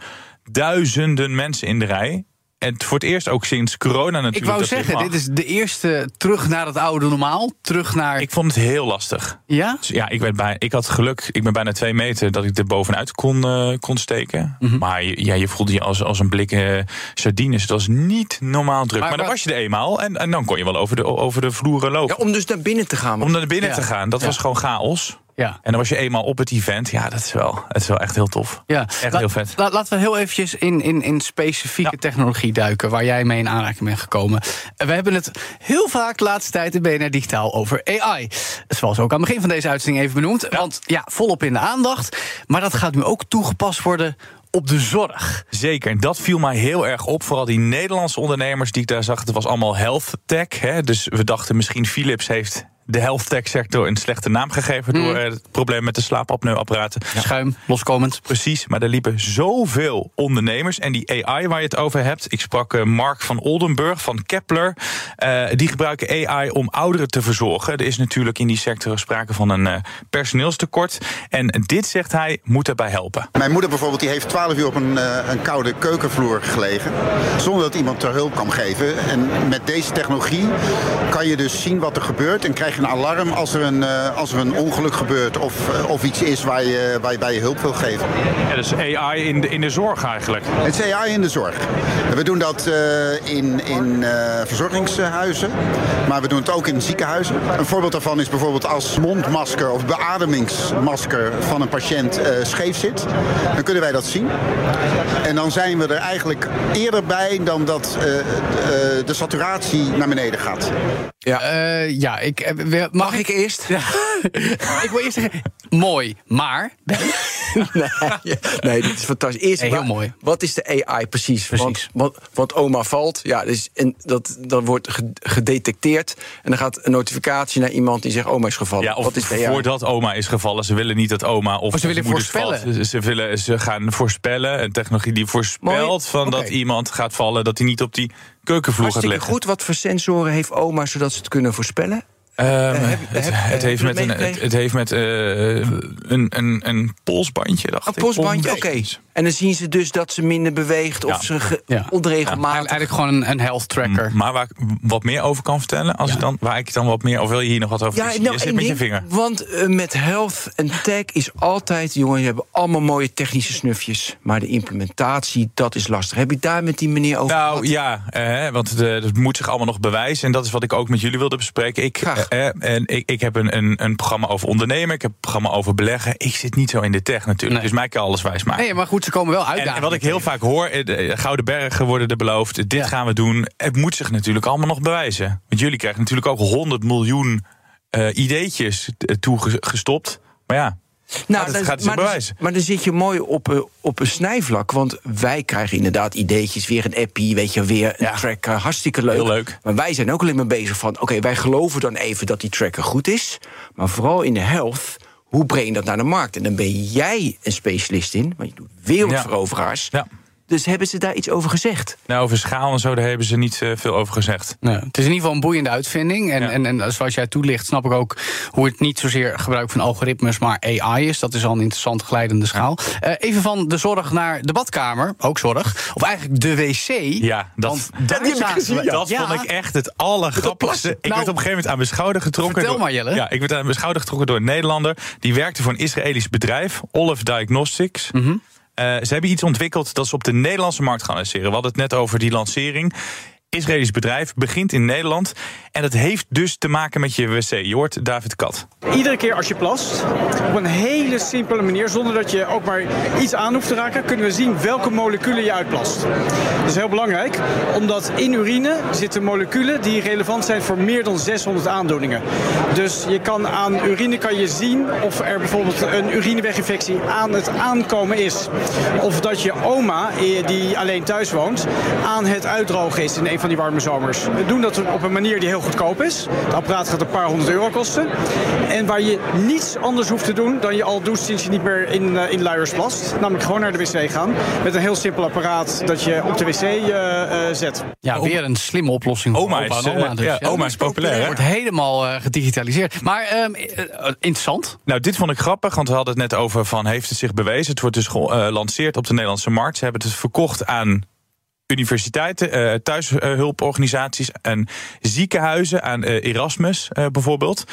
duizenden mensen in de rij. En voor het eerst ook sinds corona natuurlijk. Ik wou zeggen, dit is de eerste terug naar het oude normaal. Terug naar. Ik vond het heel lastig. ja? Dus ja, ik, werd bij, ik had geluk. Ik ben bijna twee meter dat ik er bovenuit kon, eh, kon steken. Mhm. Maar je, ja, je voelde je als, als een blik eh, sardines. Het was niet normaal druk. Maar Maar, dan wat- was je er eenmaal. En, en dan kon je wel over de, over de vloeren lopen. Ja, om dus naar binnen te gaan. Om naar binnen Ja. te gaan. Dat Ja. was gewoon chaos. Ja. En dan was je eenmaal op het event. Ja, dat is wel, het is wel echt heel tof. Ja, Echt La- heel vet. la- laten we heel eventjes in, in, in specifieke Ja. technologie duiken... waar jij mee in aanraking bent gekomen. Eh, We hebben het heel vaak de laatste tijd in BNR Digitaal over AI. Zoals ook aan het begin van deze uitzending even benoemd. Want ja, volop in de aandacht. Maar dat gaat nu ook toegepast worden op de zorg. Zeker, en dat viel mij heel erg op. Vooral die Nederlandse ondernemers die ik daar zag. Het was allemaal health tech. Hè? Dus we dachten misschien Philips heeft de health tech sector een slechte naam gegeven... door eh, het probleem met de slaapapneuapparaten. Schuim, loskomend. Precies, maar er liepen zoveel ondernemers. En die AI waar je het over hebt. Ik sprak eh, Mark van Oldenburg van Kepler. Eh, die gebruiken AI om ouderen te verzorgen. Er is natuurlijk in die sector sprake van een eh, personeelstekort. En dit, zegt hij, moet daarbij helpen. Mijn moeder bijvoorbeeld die heeft 12 uur op een, eh, een koude keukenvloer gelegen. Zonder dat iemand ter hulp kwam geven. En met deze technologie kan je dus zien wat er gebeurt. En krijg je een alarm als er een, eh, als er een ongeluk gebeurt. Of, eh, of iets is waar je, waar, je- waar je hulp wil geven. Ja, dus AI in de, in de zorg eigenlijk. Het is AI in de zorg. We doen dat eh, in, in eh, verzorgingshuizen. Maar we doen het ook in ziekenhuizen. Een voorbeeld daarvan is bijvoorbeeld als mondmasker of beademingsmasker van een patiënt eh, scheef zit. Dan kunnen wij dat zien. En dan zijn we er eigenlijk eerder bij dan dat de saturatie naar beneden gaat. Eh, ja, ik, eh, we- mag, Mag ik eerst? Ja. *laughs* ik wil eerst zeggen, mooi, maar... *laughs* nee, nee, dit is fantastisch. Eerst, heel mooi. Wat is de AI precies? Precies. Want, want, want oma valt, ja, dus, en dat, dat wordt ge- gedetecteerd. En dan gaat een notificatie naar iemand die zegt: oma is gevallen. Ja, of wat is de AI? voordat oma is gevallen. Ze willen niet dat oma of Oh, ze willen voorspellen. valt. Ze, willen, ze gaan voorspellen. Een technologie die voorspelt Mooi. van dat iemand gaat vallen... dat hij niet op die keukenvloer gaat Hartstikke liggen. goed. Wat voor sensoren heeft oma zodat ze het kunnen voorspellen? Ehm, heb- het, heb- het heeft met een, het, meegekregen? het heeft met eh, een, een, een polsbandje, dacht Een ik. postbandje, oké. Onbekend. En dan zien ze dus dat ze minder beweegt of Ja. ze Ja. onregelmatig. Eigenlijk gewoon een, een health tracker. Maar waar ik wat meer over kan vertellen, als ik dan, waar ik dan wat meer, of wil je hier nog wat over Ja, nou, je zit met je vinger. Want eh, met health en tech is altijd, jongen, je hebt allemaal mooie technische snufjes. Maar de implementatie, dat is lastig. Heb je daar met die meneer over Nou gehad? ja, eh, want de, het moet zich allemaal nog bewijzen. En dat is wat ik ook met jullie wilde bespreken. Ik, Graag. eh, en ik, ik heb een, een, een programma over ondernemen. Ik heb een programma over beleggen. Ik zit niet zo in de tech natuurlijk. Nee. Dus mij kan alles wijs maken. Nee, maar goed, ze komen wel En, uitdagen. en wat ik heel vaak hoor, eh, de Gouden Bergen worden er beloofd. Dit Ja. gaan we doen. Het moet zich natuurlijk allemaal nog bewijzen. Want jullie krijgen natuurlijk ook 100 miljoen eh, ideetjes eh, toegestopt. Maar ja, Nou, het dan- gaat zich maar, dan, bewijzen. maar dan zit je mooi op, eh, op een snijvlak. Want wij krijgen inderdaad ideetjes. Weer een appie, weet je, weer een Ja. tracker. Hartstikke leuk. Heel leuk. Maar wij zijn ook alleen maar bezig van... oké, wij geloven dan even dat die tracker goed is. Maar vooral in de health, hoe breng je dat naar de markt? En dan ben jij een specialist in. Want je doet wereldveroveraars. ja. Dus hebben ze daar iets over gezegd? Nou, over schaal en zo, daar hebben ze niet eh, veel over gezegd. Nee, het is in ieder geval een boeiende uitvinding. En, Ja. en, en zoals jij toelicht, snap ik ook hoe het niet zozeer gebruik van algoritmes, maar AI is. Dat is al een interessante glijdende schaal. Eh, even van de zorg naar de badkamer, ook zorg. Of eigenlijk de wc. Ja, dat, dat, we- dat Ja. vond ik echt het allergrappigste. Ik Nou, werd op een gegeven moment aan mijn schouder getrokken. vertel door, maar, Jelle. Ja, ik werd aan mijn schouder getrokken door een Nederlander. Die werkte voor een Israëlisch bedrijf, Olive Diagnostics. Eh, ze hebben iets ontwikkeld dat ze op de Nederlandse markt gaan lanceren. We hadden het net over die lancering. Israëlisch bedrijf, begint in Nederland. En dat heeft dus te maken met je wc. Je hoort David Kat. Iedere keer als je plast, op een hele simpele manier, zonder dat je ook maar iets aan hoeft te raken, kunnen we zien welke moleculen je uitplast. Dat is heel belangrijk, omdat in urine zitten moleculen die relevant zijn voor meer dan 600 aandoeningen. Dus je kan aan urine kan je zien of er bijvoorbeeld een urineweginfectie aan het aankomen is. Of dat je oma, eh, die alleen thuis woont, aan het uitdrogen is in een van die warme zomers. We doen dat op een manier die heel goedkoop is. Het apparaat gaat een paar honderd euro kosten. En waar je niets anders hoeft te doen dan je al doet sinds je niet meer in, uh, in luiers plast. Namelijk gewoon naar de wc gaan. Met een heel simpel apparaat dat je op de wc uh, uh, zet. Ja, weer een slimme oplossing. Oma is, oma, dus, ja, oma is populair. Het wordt helemaal gedigitaliseerd. Maar um, interessant. Nou, dit vond ik grappig, want we hadden het net over van heeft het zich bewezen. Het wordt dus gelanceerd op de Nederlandse markt. Ze hebben het verkocht aan universiteiten, uh, thuishulporganisaties en ziekenhuizen, aan uh, Erasmus uh, bijvoorbeeld.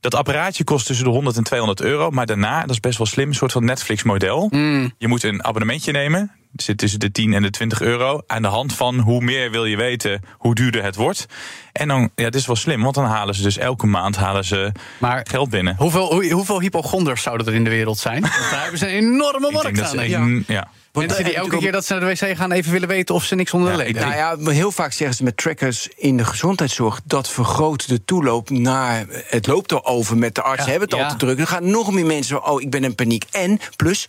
Dat apparaatje kost tussen de 100 en 200 euro. Maar daarna, dat is best wel slim, een soort van Netflix-model. Mm. Je moet een abonnementje nemen. Het zit tussen de 10 en de 20 euro. Aan de hand van hoe meer wil je weten, hoe duurder het wordt. En dan, ja, dit is wel slim, want dan halen ze dus elke maand halen ze maar geld binnen. Hoeveel, hoeveel hypochonders zouden er in de wereld zijn? Want daar hebben ze een enorme markt aan. Ze, ja. ja. Want Mensen die elke keer dat ze naar de wc gaan even willen weten of ze niks onder de ja, leden Nou ja, heel vaak zeggen ze met trackers in de gezondheidszorg... dat vergroot de toeloop naar... het loopt erover met de arts, ja, hebben het ja. al te druk. Dan gaan nog meer mensen, oh, ik ben in paniek. En, plus,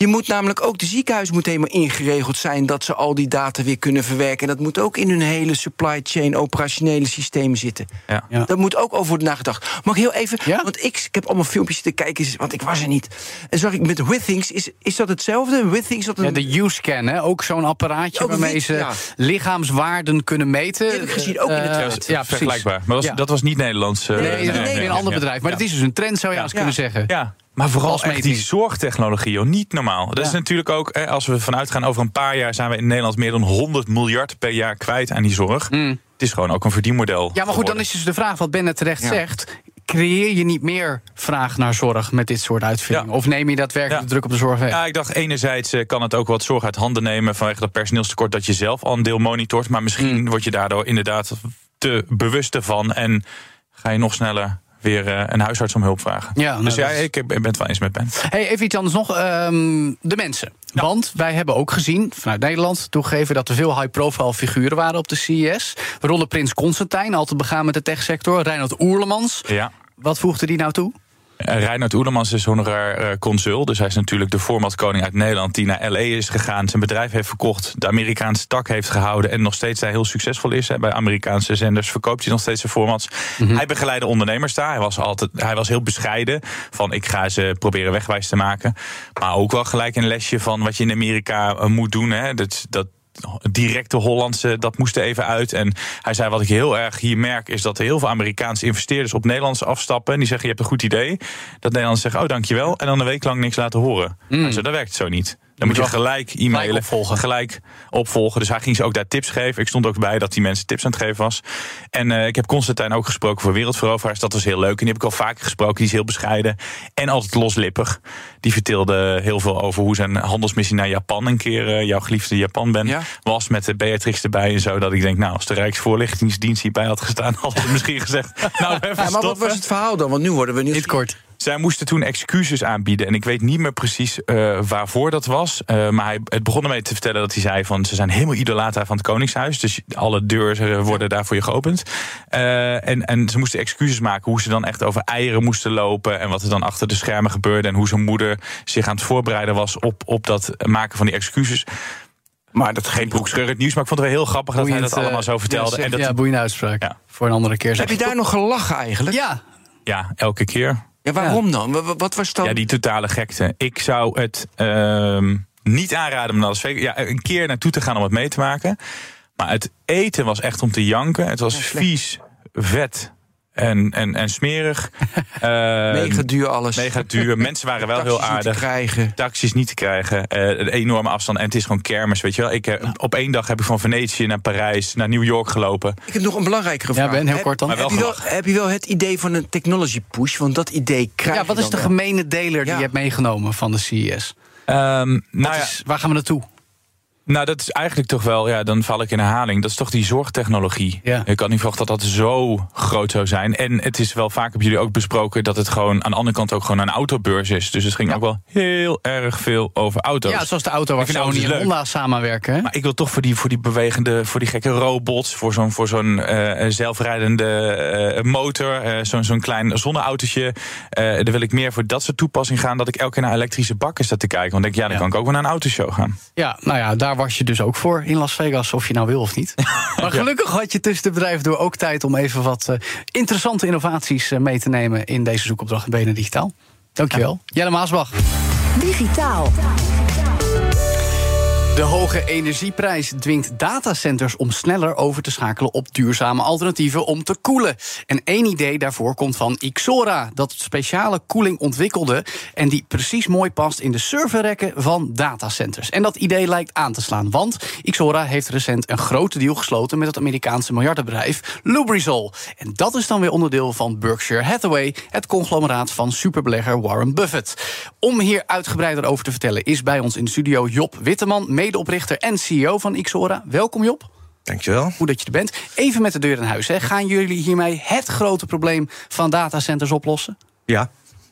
je moet namelijk ook, de ziekenhuis moet helemaal ingeregeld zijn... dat ze al die data weer kunnen verwerken. En dat moet ook in hun hele supply chain operationele systeem zitten. Ja. Ja. Daar moet ook over worden nagedacht. Mag ik heel even, ja? want ik, ik heb allemaal filmpjes te kijken... want ik was er niet. En zag ik met Withings, is, is dat hetzelfde? Withings, dat een... ja, de U-scan, hè? ook zo'n apparaatje... Ook waarmee wit- ze ja. lichaamswaarden kunnen meten. Die heb ik gezien, ook in de Eh, trend. ja. Vergelijkbaar. Maar was, Ja. dat was niet Nederlands. eh, Nee, nee, Nee, nee, een ander bedrijf. Maar Ja. het is dus een trend, zou je eens kunnen zeggen. Ja, maar vooral echt die zorgtechnologie, joh, niet normaal. Dat is natuurlijk ook, eh, als we vanuit gaan over een paar jaar... zijn we in Nederland meer dan 100 miljard per jaar kwijt aan die zorg. Het is gewoon ook een verdienmodel Mm. Ja, maar goed, dan is dus de vraag wat Ben net terecht Ja. zegt. Creëer je niet meer vraag naar zorg met dit soort uitvindingen? Ja. Of neem je daadwerkelijk Ja. de druk op de zorg weg? Ja, ik dacht enerzijds eh, kan het ook wat zorg uit handen nemen... vanwege dat personeelstekort dat je zelf al een deel monitort. Maar misschien word je daardoor inderdaad te bewust ervan... en ga je nog sneller weer eh, een huisarts om hulp vragen. Ja, nou, dus ja, ik, ik ben het wel eens met Ben. Hey, even iets anders nog. Ehm, de mensen. Want wij hebben ook gezien, vanuit Nederland, toegegeven dat er veel high-profile figuren waren op de CES. Waaronder Prins Constantijn, altijd begaan met de techsector. Reinhard Oerlemans. Ja. Wat voegde die nou toe? Uh, Reinhard Oelemans is honorair uh, consul. Dus hij is natuurlijk de voormaatkoning uit Nederland... die naar L.A. is gegaan, zijn bedrijf heeft verkocht... de Amerikaanse tak heeft gehouden... en nog steeds daar heel succesvol is. Hè. Bij Amerikaanse zenders verkoopt hij nog steeds zijn formats. Hij begeleidde ondernemers daar. Hij was, altijd, hij was heel bescheiden van... ik ga ze proberen wegwijs te maken. Maar ook wel gelijk een lesje van wat je in Amerika uh, moet doen. Hè. Dat, dat, directe Hollandse, dat moest er even uit. En hij zei, wat ik heel erg hier merk... is dat er heel veel Amerikaanse investeerders op Nederlands afstappen... en die zeggen, je hebt een goed idee. Dat Nederlanders zeggen, oh, dankjewel. En dan een week lang niks laten horen. Mm. Zei, dat werkt zo niet. Dan moet je gelijk e-mailen, gelijk opvolgen. gelijk opvolgen. Dus hij ging ze ook daar tips geven. Ik stond ook bij dat die mensen tips aan het geven was. En uh, ik heb Constantijn ook gesproken voor Wereldveroveraars. Dat was heel leuk. En die heb ik al vaker gesproken. Die is heel bescheiden en altijd loslippig. Die vertelde heel veel over hoe zijn handelsmissie naar Japan... een keer uh, jouw geliefde Japan ben, Ja. was met de Beatrix erbij en zo. Dat ik denk, nou, als de Rijksvoorlichtingsdienst hierbij had gestaan... *laughs* hadden ze misschien gezegd, nou, even Ja, maar wat was het verhaal dan? Want nu worden we nu. Niet kort. Zij moesten toen excuses aanbieden. En ik weet niet meer precies uh, waarvoor dat was. Uh, maar hij, het begon ermee te vertellen dat hij zei van... ze zijn helemaal idolata van het Koningshuis. Dus alle deuren worden daar voor je geopend. Uh, en, en ze moesten excuses maken hoe ze dan echt over eieren moesten lopen... en wat er dan achter de schermen gebeurde... en hoe zijn moeder zich aan het voorbereiden was op, op dat maken van die excuses... Maar dat geen broekscheurend nieuws, maar ik vond het wel heel grappig dat hij dat allemaal zo vertelde. Ja, zeg, en dat, ja boeiende uitspraak. Ja. Voor een andere keer. Heb je daar nog gelachen eigenlijk? Ja, ja, elke keer. Ja, waarom dan? Wat, was dan? Ja, die totale gekte. Ik zou het uh, niet aanraden om Vegas... Ja, een keer naartoe te gaan om het mee te maken. Maar het eten was echt om te janken. Het was Ja, vies, vet en, en, en smerig. uh, *laughs* mega duur alles. Mega duur. Mensen waren wel heel Taxis niet aardig. te krijgen. Taxis niet te krijgen. Uh, een enorme afstand. En het is gewoon kermis, weet je wel. Ik, Ja. Op één dag heb ik van Venetië naar Parijs, naar New York gelopen. Ik heb nog een belangrijkere Ja, vraag. Ben, heel Heb- kort dan. Heb je, wel, heb je wel het idee van een technology push? Want dat idee krijg ja, wat je is de gemene deler die Ja. je hebt meegenomen van de CES? Ehm, nou ja, waar gaan we naartoe? Nou, dat is eigenlijk toch wel, ja, dan val ik in herhaling. Dat is toch die zorgtechnologie. Ja. Ik had niet verwacht dat dat zo groot zou zijn. En het is wel vaak, hebben jullie ook besproken, dat het gewoon aan de andere kant ook gewoon een autobeurs is. Dus het ging ook wel heel erg veel over auto's. Ja, zoals de auto waar Sony en leuk. Honda samenwerken. hè? Maar ik wil toch voor die, voor die bewegende, voor die gekke robots, voor zo'n voor zo'n eh, zelfrijdende eh, motor, eh, zo'n zo'n klein zonneautootje. eh daar wil ik meer voor dat soort toepassing gaan, dat ik elke keer naar elektrische bakken sta te kijken. Want ik denk, ja, dan Ja. kan ik ook wel naar een autoshow gaan. Ja, nou ja, daar was je dus ook voor in Las Vegas, of je nou wil of niet. *laughs* Maar gelukkig had je tussen de bedrijven door ook tijd om even wat eh, interessante innovaties eh, mee te nemen in deze zoekopdracht in BNR Digitaal. Dankjewel. Jelle Maasbach. Digitaal. De hoge energieprijs dwingt datacenters om sneller over te schakelen op duurzame alternatieven om te koelen. En één idee daarvoor komt van Ixora, dat speciale koeling ontwikkelde en die precies mooi past in de serverrekken van datacenters. En dat idee lijkt aan te slaan, want Ixora heeft recent een grote deal gesloten met het Amerikaanse miljardenbedrijf Lubrizol. En dat is dan weer onderdeel van Berkshire Hathaway, het conglomeraat van superbelegger Warren Buffett. Om hier uitgebreider over te vertellen is bij ons in de studio Job Witteman, medeoprichter en CEO van Xora. Welkom Job. Dankjewel. Goed dat je er bent. Even met de deur in huis. Hè. Gaan jullie hiermee het grote probleem van datacenters oplossen? Ja.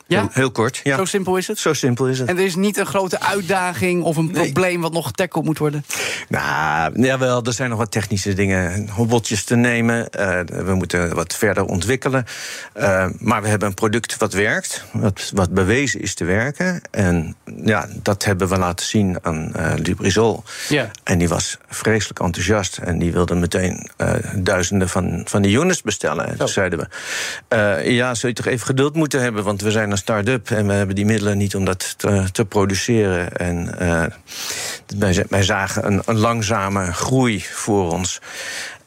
Ja? Heel, kort. Ja. Zo simpel is het? Zo simpel is het. En er is niet een grote uitdaging of een probleem wat nog getackled moet worden? Nou, jawel, er zijn nog wat technische dingen, hobbeltjes te nemen. Eh, we moeten wat verder ontwikkelen. Eh, maar we hebben een product wat werkt, wat, wat bewezen is te werken. En ja, dat hebben we laten zien aan eh Lubrizol. Ja. En die was vreselijk enthousiast. En die wilde meteen duizenden van, van die units bestellen. En toen zeiden we, ja, zul je toch even geduld moeten hebben... want we zijn start-up en we hebben die middelen niet om dat te, te produceren. En eh, wij, wij zagen een, een langzame groei voor ons...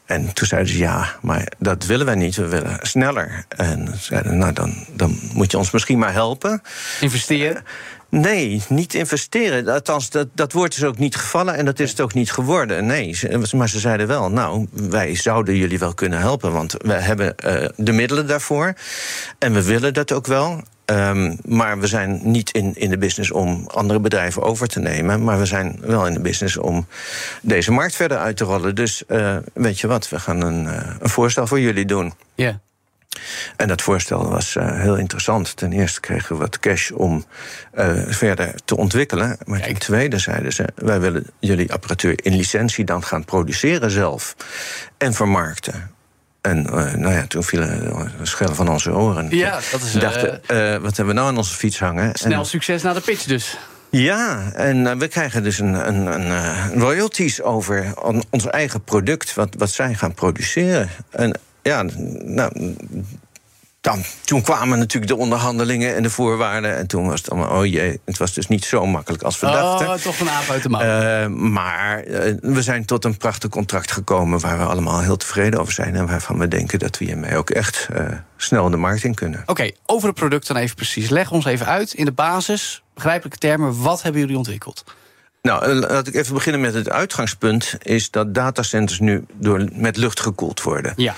En toen zeiden ze ja, maar dat willen wij niet, we willen sneller. En zeiden, nou dan, dan moet je ons misschien maar helpen. Investeren? Nee, niet investeren. Althans, dat, dat woord is ook niet gevallen en dat is het ook niet geworden. Nee, maar ze zeiden wel, nou, wij zouden jullie wel kunnen helpen... want we hebben eh, de middelen daarvoor en we willen dat ook wel... Ehm, maar we zijn niet in, in de business om andere bedrijven over te nemen. Maar we zijn wel in de business om deze markt verder uit te rollen. Dus eh, weet je wat, we gaan een, eh, een voorstel voor jullie doen. Ja. En dat voorstel was eh, heel interessant. Ten eerste kregen we wat cash om verder te ontwikkelen. Maar ten tweede zeiden ze: wij willen jullie apparatuur in licentie dan gaan produceren zelf en vermarkten. En eh, nou ja, toen vielen de schellen van onze oren. Ja, dat is, dachten, eh, wat hebben we nou aan onze fiets hangen? Snel En- succes na de pitch dus. ja, en eh, we krijgen dus een, een, een royalties over on- ons eigen product, wat, wat zij gaan produceren. En ja, nou. Dan, toen kwamen natuurlijk de onderhandelingen en de voorwaarden. En toen was het allemaal, oh jee, het was dus niet zo makkelijk als we dachten. Oh, toch een aap uit de mouw. Eh, maar eh, we zijn tot een prachtig contract gekomen waar we allemaal heel tevreden over zijn. En waarvan we denken dat we hiermee ook echt eh, snel de markt in kunnen. Oké, over het product dan even precies. Leg ons even uit in de basis, begrijpelijke termen, wat hebben jullie ontwikkeld? Nou, eh, laat ik even beginnen met het uitgangspunt. Is dat datacenters nu door, met lucht gekoeld worden. Ja.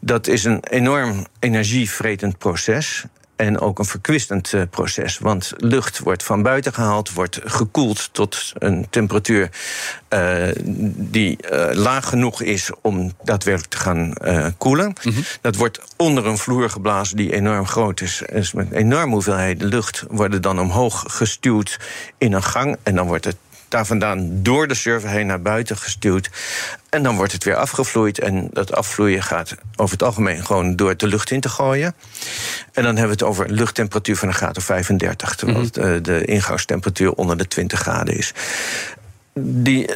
Dat is een enorm energievretend proces. En ook een verkwistend eh, proces. Want lucht wordt van buiten gehaald, wordt gekoeld tot een temperatuur eh, die laag genoeg is om daadwerkelijk te gaan koelen. Dat wordt onder een vloer geblazen die enorm groot is. Dus met enorme hoeveelheden lucht worden dan omhoog gestuwd in een gang. En dan wordt het daar vandaan door de server heen naar buiten gestuwd. En dan wordt het weer afgevloeid. En dat afvloeien gaat over het algemeen gewoon door de lucht in te gooien. En dan hebben we het over een luchttemperatuur van een graad of 35. Terwijl het, eh, de ingangstemperatuur onder de 20 graden is. Die,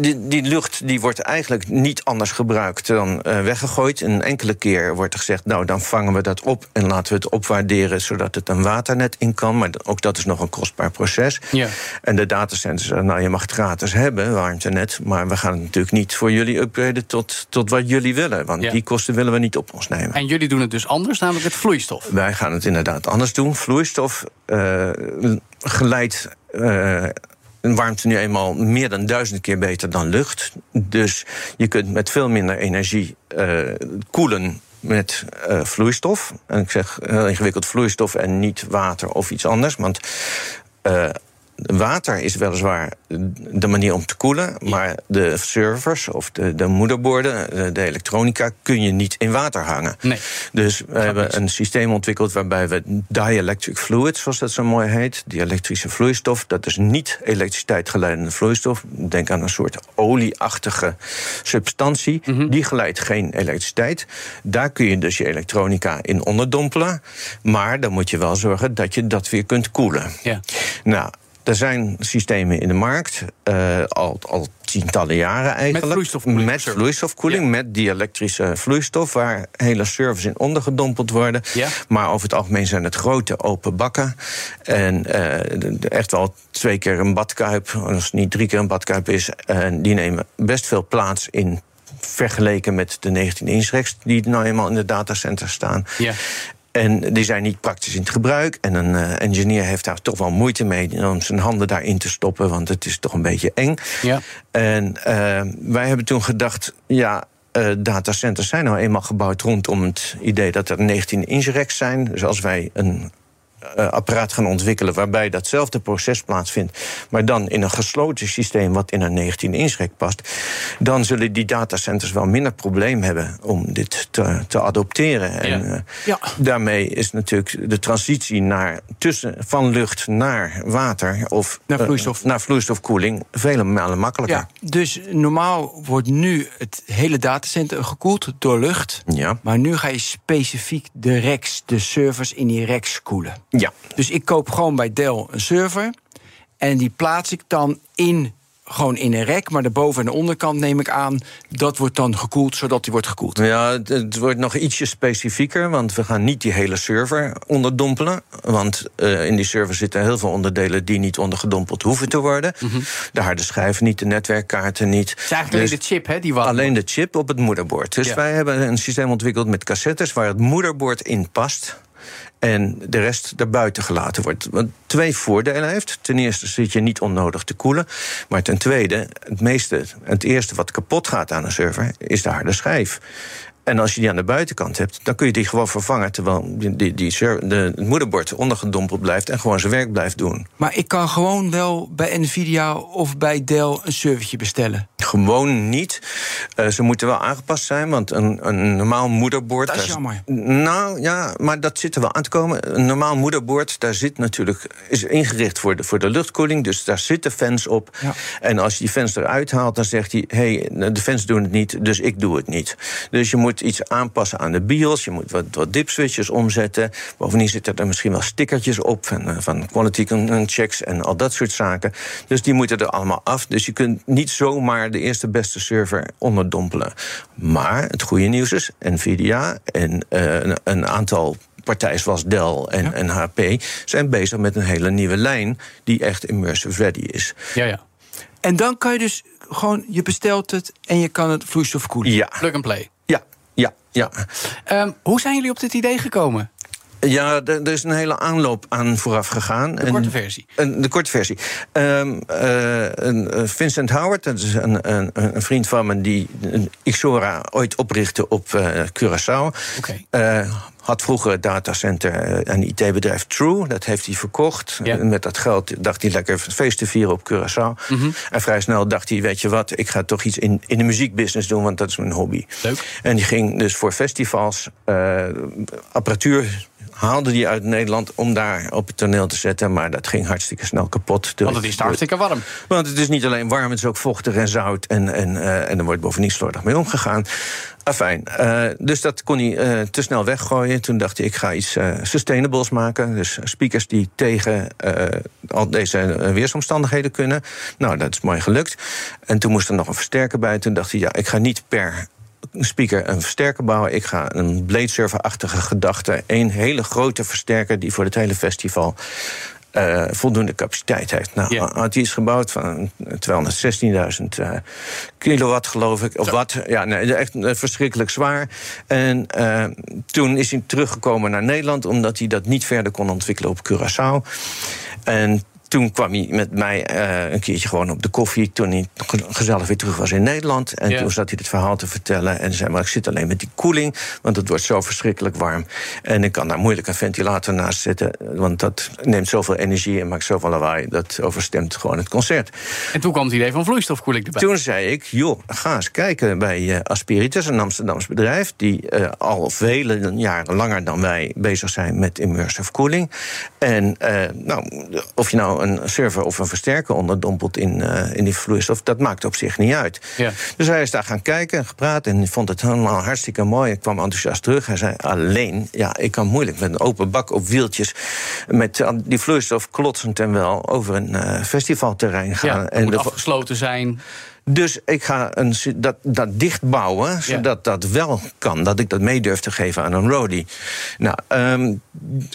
die, die lucht die wordt eigenlijk niet anders gebruikt dan eh, weggegooid. Een enkele keer wordt er gezegd, nou dan vangen we dat op en laten we het opwaarderen zodat het een waternet in kan. Maar ook dat is nog een kostbaar proces. Ja. En de datacenters zeggen, nou je mag het gratis hebben, warmtenet, maar we gaan het natuurlijk niet voor jullie upgraden tot, tot wat jullie willen. Want Ja. die kosten willen we niet op ons nemen. En jullie doen het dus anders, namelijk het vloeistof. Wij gaan het inderdaad anders doen. Vloeistof eh, geleidt eh, warmte nu eenmaal meer dan duizend keer beter dan lucht. Dus je kunt met veel minder energie eh, koelen met eh, vloeistof. En ik zeg heel ingewikkeld vloeistof en niet water of iets anders. Want eh, water is weliswaar de manier om te koelen, maar de servers of de, de moederborden, de, de elektronica, kun je niet in water hangen. Nee. Dus we hebben een systeem ontwikkeld waarbij we dielectric fluid, zoals dat zo mooi heet, die elektrische vloeistof, dat is niet elektriciteit geleidende vloeistof. Denk aan een soort olieachtige substantie. Die geleidt geen elektriciteit. Daar kun je dus je elektronica in onderdompelen. Maar dan moet je wel zorgen dat je dat weer kunt koelen. Ja. Nou, er zijn systemen in de markt, eh, al, al tientallen jaren eigenlijk. vloeistofkoeling. Met vloeistofkoeling, met die-elektrische vloeistof... waar hele servers in ondergedompeld worden. Ja. Maar over het algemeen zijn het grote open bakken. En eh, echt wel twee keer een badkuip, als het niet drie keer een badkuip is... en die nemen best veel plaats in vergeleken met de 19 inch die nou eenmaal in de datacenters staan. Ja. En die zijn niet praktisch in het gebruik. En een eh, engineer heeft daar toch wel moeite mee om zijn handen daarin te stoppen, want het is toch een beetje eng. Ja. En eh, wij hebben toen gedacht, ja. eh, datacenters zijn nou eenmaal gebouwd rondom het idee dat er 19 inch zijn. Dus als wij een apparaat gaan ontwikkelen waarbij datzelfde proces plaatsvindt, maar dan in een gesloten systeem wat in een 19 inch rack past, dan zullen die datacenters wel minder probleem hebben om dit te, te adopteren. En eh, Ja. daarmee is natuurlijk de transitie naar tussen van lucht naar water of Naar eh, vloeistof. naar vloeistofkoeling vele malen makkelijker. Ja, dus normaal wordt nu het hele datacenter gekoeld door lucht. Ja. Maar nu ga je specifiek de racks, de servers in die racks koelen. Ja. Dus ik koop gewoon bij Dell een server. En die plaats ik dan in, gewoon in een rack. Maar de boven- en de onderkant neem ik aan. Dat wordt dan gekoeld, zodat die wordt gekoeld. Ja, het, het wordt nog ietsje specifieker, want we gaan niet die hele server onderdompelen. Want eh, in die server zitten heel veel onderdelen die niet ondergedompeld hoeven te worden. De harde schijf niet, de netwerkkaarten niet. Het is eigenlijk Dus alleen de chip hè, die. Alleen de chip op het moederbord. Dus Ja. wij hebben een systeem ontwikkeld met cassettes waar het moederbord in past. En de rest daarbuiten gelaten wordt. Wat twee voordelen heeft. Ten eerste zit je niet onnodig te koelen. Maar ten tweede, het, meeste, het eerste wat kapot gaat aan een server is de harde schijf. En als je die aan de buitenkant hebt, dan kun je die gewoon vervangen. Terwijl die, die, de, het moederbord ondergedompeld blijft en gewoon zijn werk blijft doen. Maar ik kan gewoon wel bij Nvidia of bij Dell een servertje bestellen. Gewoon niet. Eh, ze moeten wel aangepast zijn, want een, een normaal moederbord. Dat is jammer. Nou ja, maar dat zit er wel aan te komen. Een normaal moederbord, daar zit natuurlijk. is ingericht voor de, voor de luchtkoeling, dus daar zitten fans op. Ja. En als je die fans eruit haalt, dan zegt hij: hé, hey, de fans doen het niet, dus ik doe het niet. Dus je moet iets aanpassen aan de BIOS, je moet wat, wat dipswitches omzetten. Bovendien zitten er misschien wel stickertjes op van, eh, van quality con- checks en al dat soort zaken. Dus die moeten er allemaal af. Dus je kunt niet zomaar de eerste beste server onderdompelen. Maar het goede nieuws is: Nvidia en eh, een, een aantal partijen zoals Dell en, en HP zijn bezig met een hele nieuwe lijn die echt immersive ready is. Ja, ja. En dan kan je dus gewoon, je bestelt het en je kan het vloeistof koelen. Ja, Plug and play. Ja. Ehm, hoe zijn jullie op dit idee gekomen? Ja, er, er is een hele aanloop aan vooraf gegaan. De korte versie. Een, de korte versie. Ehm, eh, een, eh, Vincent Howard, dat is een, een, een vriend van me die een Xora ooit oprichtte op eh, Curaçao. Eh, had vroeger het datacenter en IT-bedrijf True. Dat heeft hij verkocht. Ja. En met dat geld dacht hij lekker feest te vieren op Curaçao. Mhm. En vrij snel dacht hij, weet je wat... ik ga toch iets in, in de muziekbusiness doen, want dat is mijn hobby. Leuk. En die ging dus voor festivals eh, apparatuur haalde die uit Nederland om daar op het toneel te zetten. Maar dat ging hartstikke snel kapot. Want het is hartstikke warm. Want het is niet alleen warm, het is ook vochtig en zout. En, en, eh, en er wordt bovendien slordig mee omgegaan. Afijn, eh, dus dat kon hij eh, te snel weggooien. Toen dacht hij, ik ga iets sustainables maken. Dus speakers die tegen al deze weersomstandigheden kunnen. Nou, dat is mooi gelukt. En toen moest er nog een versterker bij. Toen dacht hij, ja, ik ga niet per speaker een versterker bouwen. Ik ga een blade server-achtige gedachte. Een hele grote versterker die voor het hele festival eh, voldoende capaciteit heeft. Nou, Ja. had hij iets gebouwd van 216.000 eh, kilowatt, geloof ik. Of wat? Ja, nee, echt eh, verschrikkelijk zwaar. En toen is hij teruggekomen naar Nederland, omdat hij dat niet verder kon ontwikkelen op Curaçao. En toen kwam hij met mij eh, een keertje gewoon op de koffie. Toen hij ge- gezellig weer terug was in Nederland. En Ja. toen zat hij het verhaal te vertellen. En zei: Maar ik zit alleen met die koeling. Want het wordt zo verschrikkelijk warm. En ik kan daar moeilijk een ventilator naast zetten. Want dat neemt zoveel energie en maakt zoveel lawaai. Dat overstemt gewoon het concert. En toen kwam het idee van vloeistofkoeling erbij. Toen zei ik, joh, ga eens kijken bij eh, Aspiritus, een Amsterdams bedrijf... die eh, al vele jaren langer dan wij bezig zijn met immersive cooling. En nou, of je nou een server of een versterker onderdompelt in, eh, in die vloeistof... dat maakt op zich niet uit. Ja. Dus hij is daar gaan kijken en gepraat en vond het helemaal hartstikke mooi. Ik kwam enthousiast terug. Hij zei, alleen, ja, ik kan moeilijk met een open bak op wieltjes... met eh, die vloeistof klotsend en wel over een eh, festivalterrein gaan. Ja, het en moet de- afgesloten zijn. Dus ik ga een, dat, dat dichtbouwen, zodat dat wel kan. Dat ik dat mee durf te geven aan een roadie. Nou, ehm,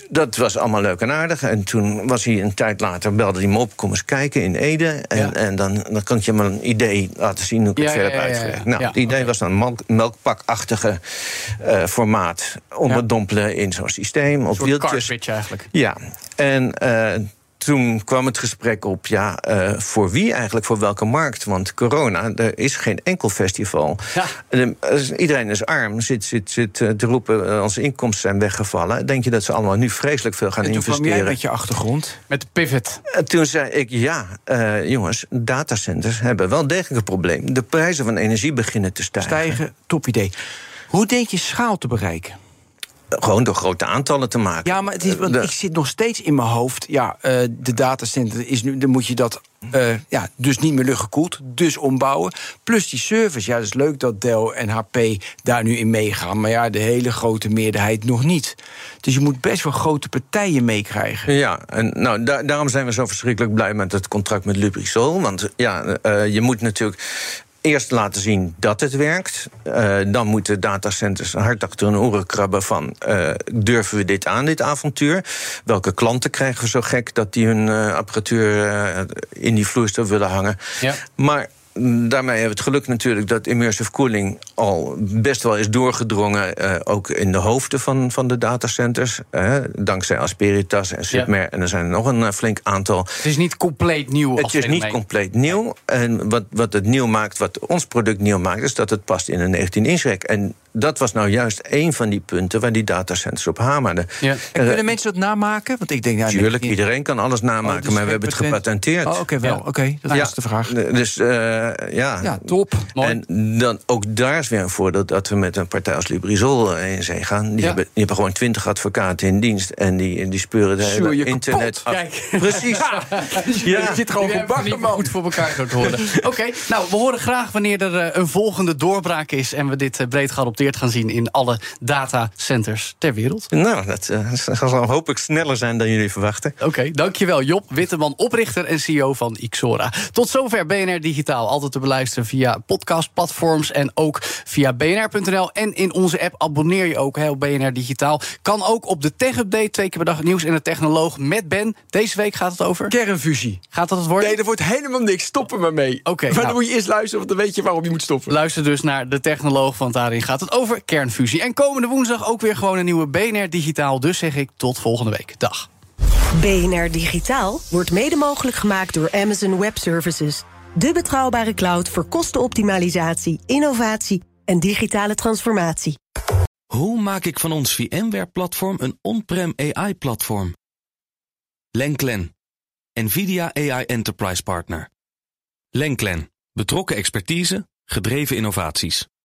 dat was allemaal leuk en aardig. En toen was hij een tijd later, belde hij me op... kom eens kijken in Ede. En, Ja. en dan, dan kan je maar een idee laten zien hoe ik het verder ja. Nou, het idee was dan een melk- melkpakachtige eh, formaat... onderdompelen in zo'n systeem. Op Een soort wieltjes. eigenlijk. Ja, en eh, toen kwam het gesprek op, ja, eh, voor wie eigenlijk, voor welke markt? Want corona, er is geen enkel festival. Ja. En, eh, iedereen is arm, zit, zit, zit te roepen, eh, onze inkomsten zijn weggevallen. Denk je dat ze allemaal nu vreselijk veel gaan En toen kwam jij investeren? met je achtergrond. Met de pivot. En toen zei ik, ja, eh, jongens, datacenters hebben wel degelijk een probleem. De prijzen van energie beginnen te stijgen. Stijgen, top idee. Hoe denk je schaal te bereiken? Gewoon door grote aantallen te maken. Ja, maar het is, want De- ik zit nog steeds in mijn hoofd. Ja, eh, de datacenter is nu. Dan moet je dat. eh, ja, dus niet meer luchtgekoeld, dus ombouwen. Plus die service. Ja, dat is leuk dat Dell en HP daar nu in meegaan. Maar ja, de hele grote meerderheid nog niet. Dus je moet best wel grote partijen meekrijgen. Ja, en nou, da- daarom zijn we zo verschrikkelijk blij met het contract met Lubrizol. Want ja, eh, je moet natuurlijk eerst laten zien dat het werkt. Eh, dan moeten datacenters hard achter hun oren krabben van... eh, durven we dit aan, dit avontuur? Welke klanten krijgen we zo gek dat die hun eh, apparatuur in die vloeistof willen hangen? Ja. Maar daarmee hebben we het geluk natuurlijk dat immersive cooling al best wel is doorgedrongen, eh, ook in de hoofden van, van de datacenters. eh, dankzij Asperitas en Submer. En er zijn er nog een eh, flink aantal. Het is niet compleet nieuw. Het is niet compleet nieuw. En wat, wat het nieuw maakt, wat ons product nieuw maakt, is dat het past in een 19-inch rek. En dat was nou juist een van die punten waar die datacenters op hamerden. Ja. En Eh, kunnen mensen dat namaken? Want ik denk, ja, Tuurlijk, nee, iedereen kan alles namaken, Oh, dus maar we hebben het patent. gepatenteerd. Oh, oké, wel. Ja. Oké, dat Ja. was de vraag. Dus eh, ja. Ja, top. Mooi. En dan, ook daar is weer een voordeel dat we met een partij als Lubrizol eh, in zee gaan. Die, Ja. hebben, die hebben gewoon twintig advocaten in dienst. En die, die speuren de hele je internet kapot. af. Kijk. *laughs* Precies. ja. je zit gewoon gebakken, niet man. goed voor elkaar te horen. *laughs* Oké, nou, we horen graag wanneer er een volgende doorbraak is... en we dit breed geadopteerd gaan zien in alle datacenters ter wereld. Nou, dat eh, zal hopelijk sneller zijn dan jullie verwachten. Oké, dankjewel Job Witteman, oprichter en CEO van Xora. Tot zover BNR Digitaal. Altijd te beluisteren via podcastplatforms en ook via bnr.nl. En in onze app abonneer je ook hè, op BNR Digitaal. Kan ook op de Tech Update, twee keer per dag nieuws en de technoloog met Ben. Deze week gaat het over... Kernfusie. Gaat dat het worden? Nee, er wordt helemaal niks. Stop er maar mee. Oké, maar nou. dan moet je eerst luisteren, want dan weet je waarom je moet stoppen. Luister dus naar de technoloog, want daarin gaat het over kernfusie. En komende woensdag ook weer gewoon een nieuwe BNR Digitaal. Dus zeg ik tot volgende week. Dag. BNR Digitaal wordt mede mogelijk gemaakt door Amazon Web Services. De betrouwbare cloud voor kostenoptimalisatie, innovatie en digitale transformatie. Hoe maak ik van ons VMware-platform een on-prem AI-platform? Lenklen, NVIDIA AI Enterprise Partner. Lenklen, betrokken expertise, gedreven innovaties.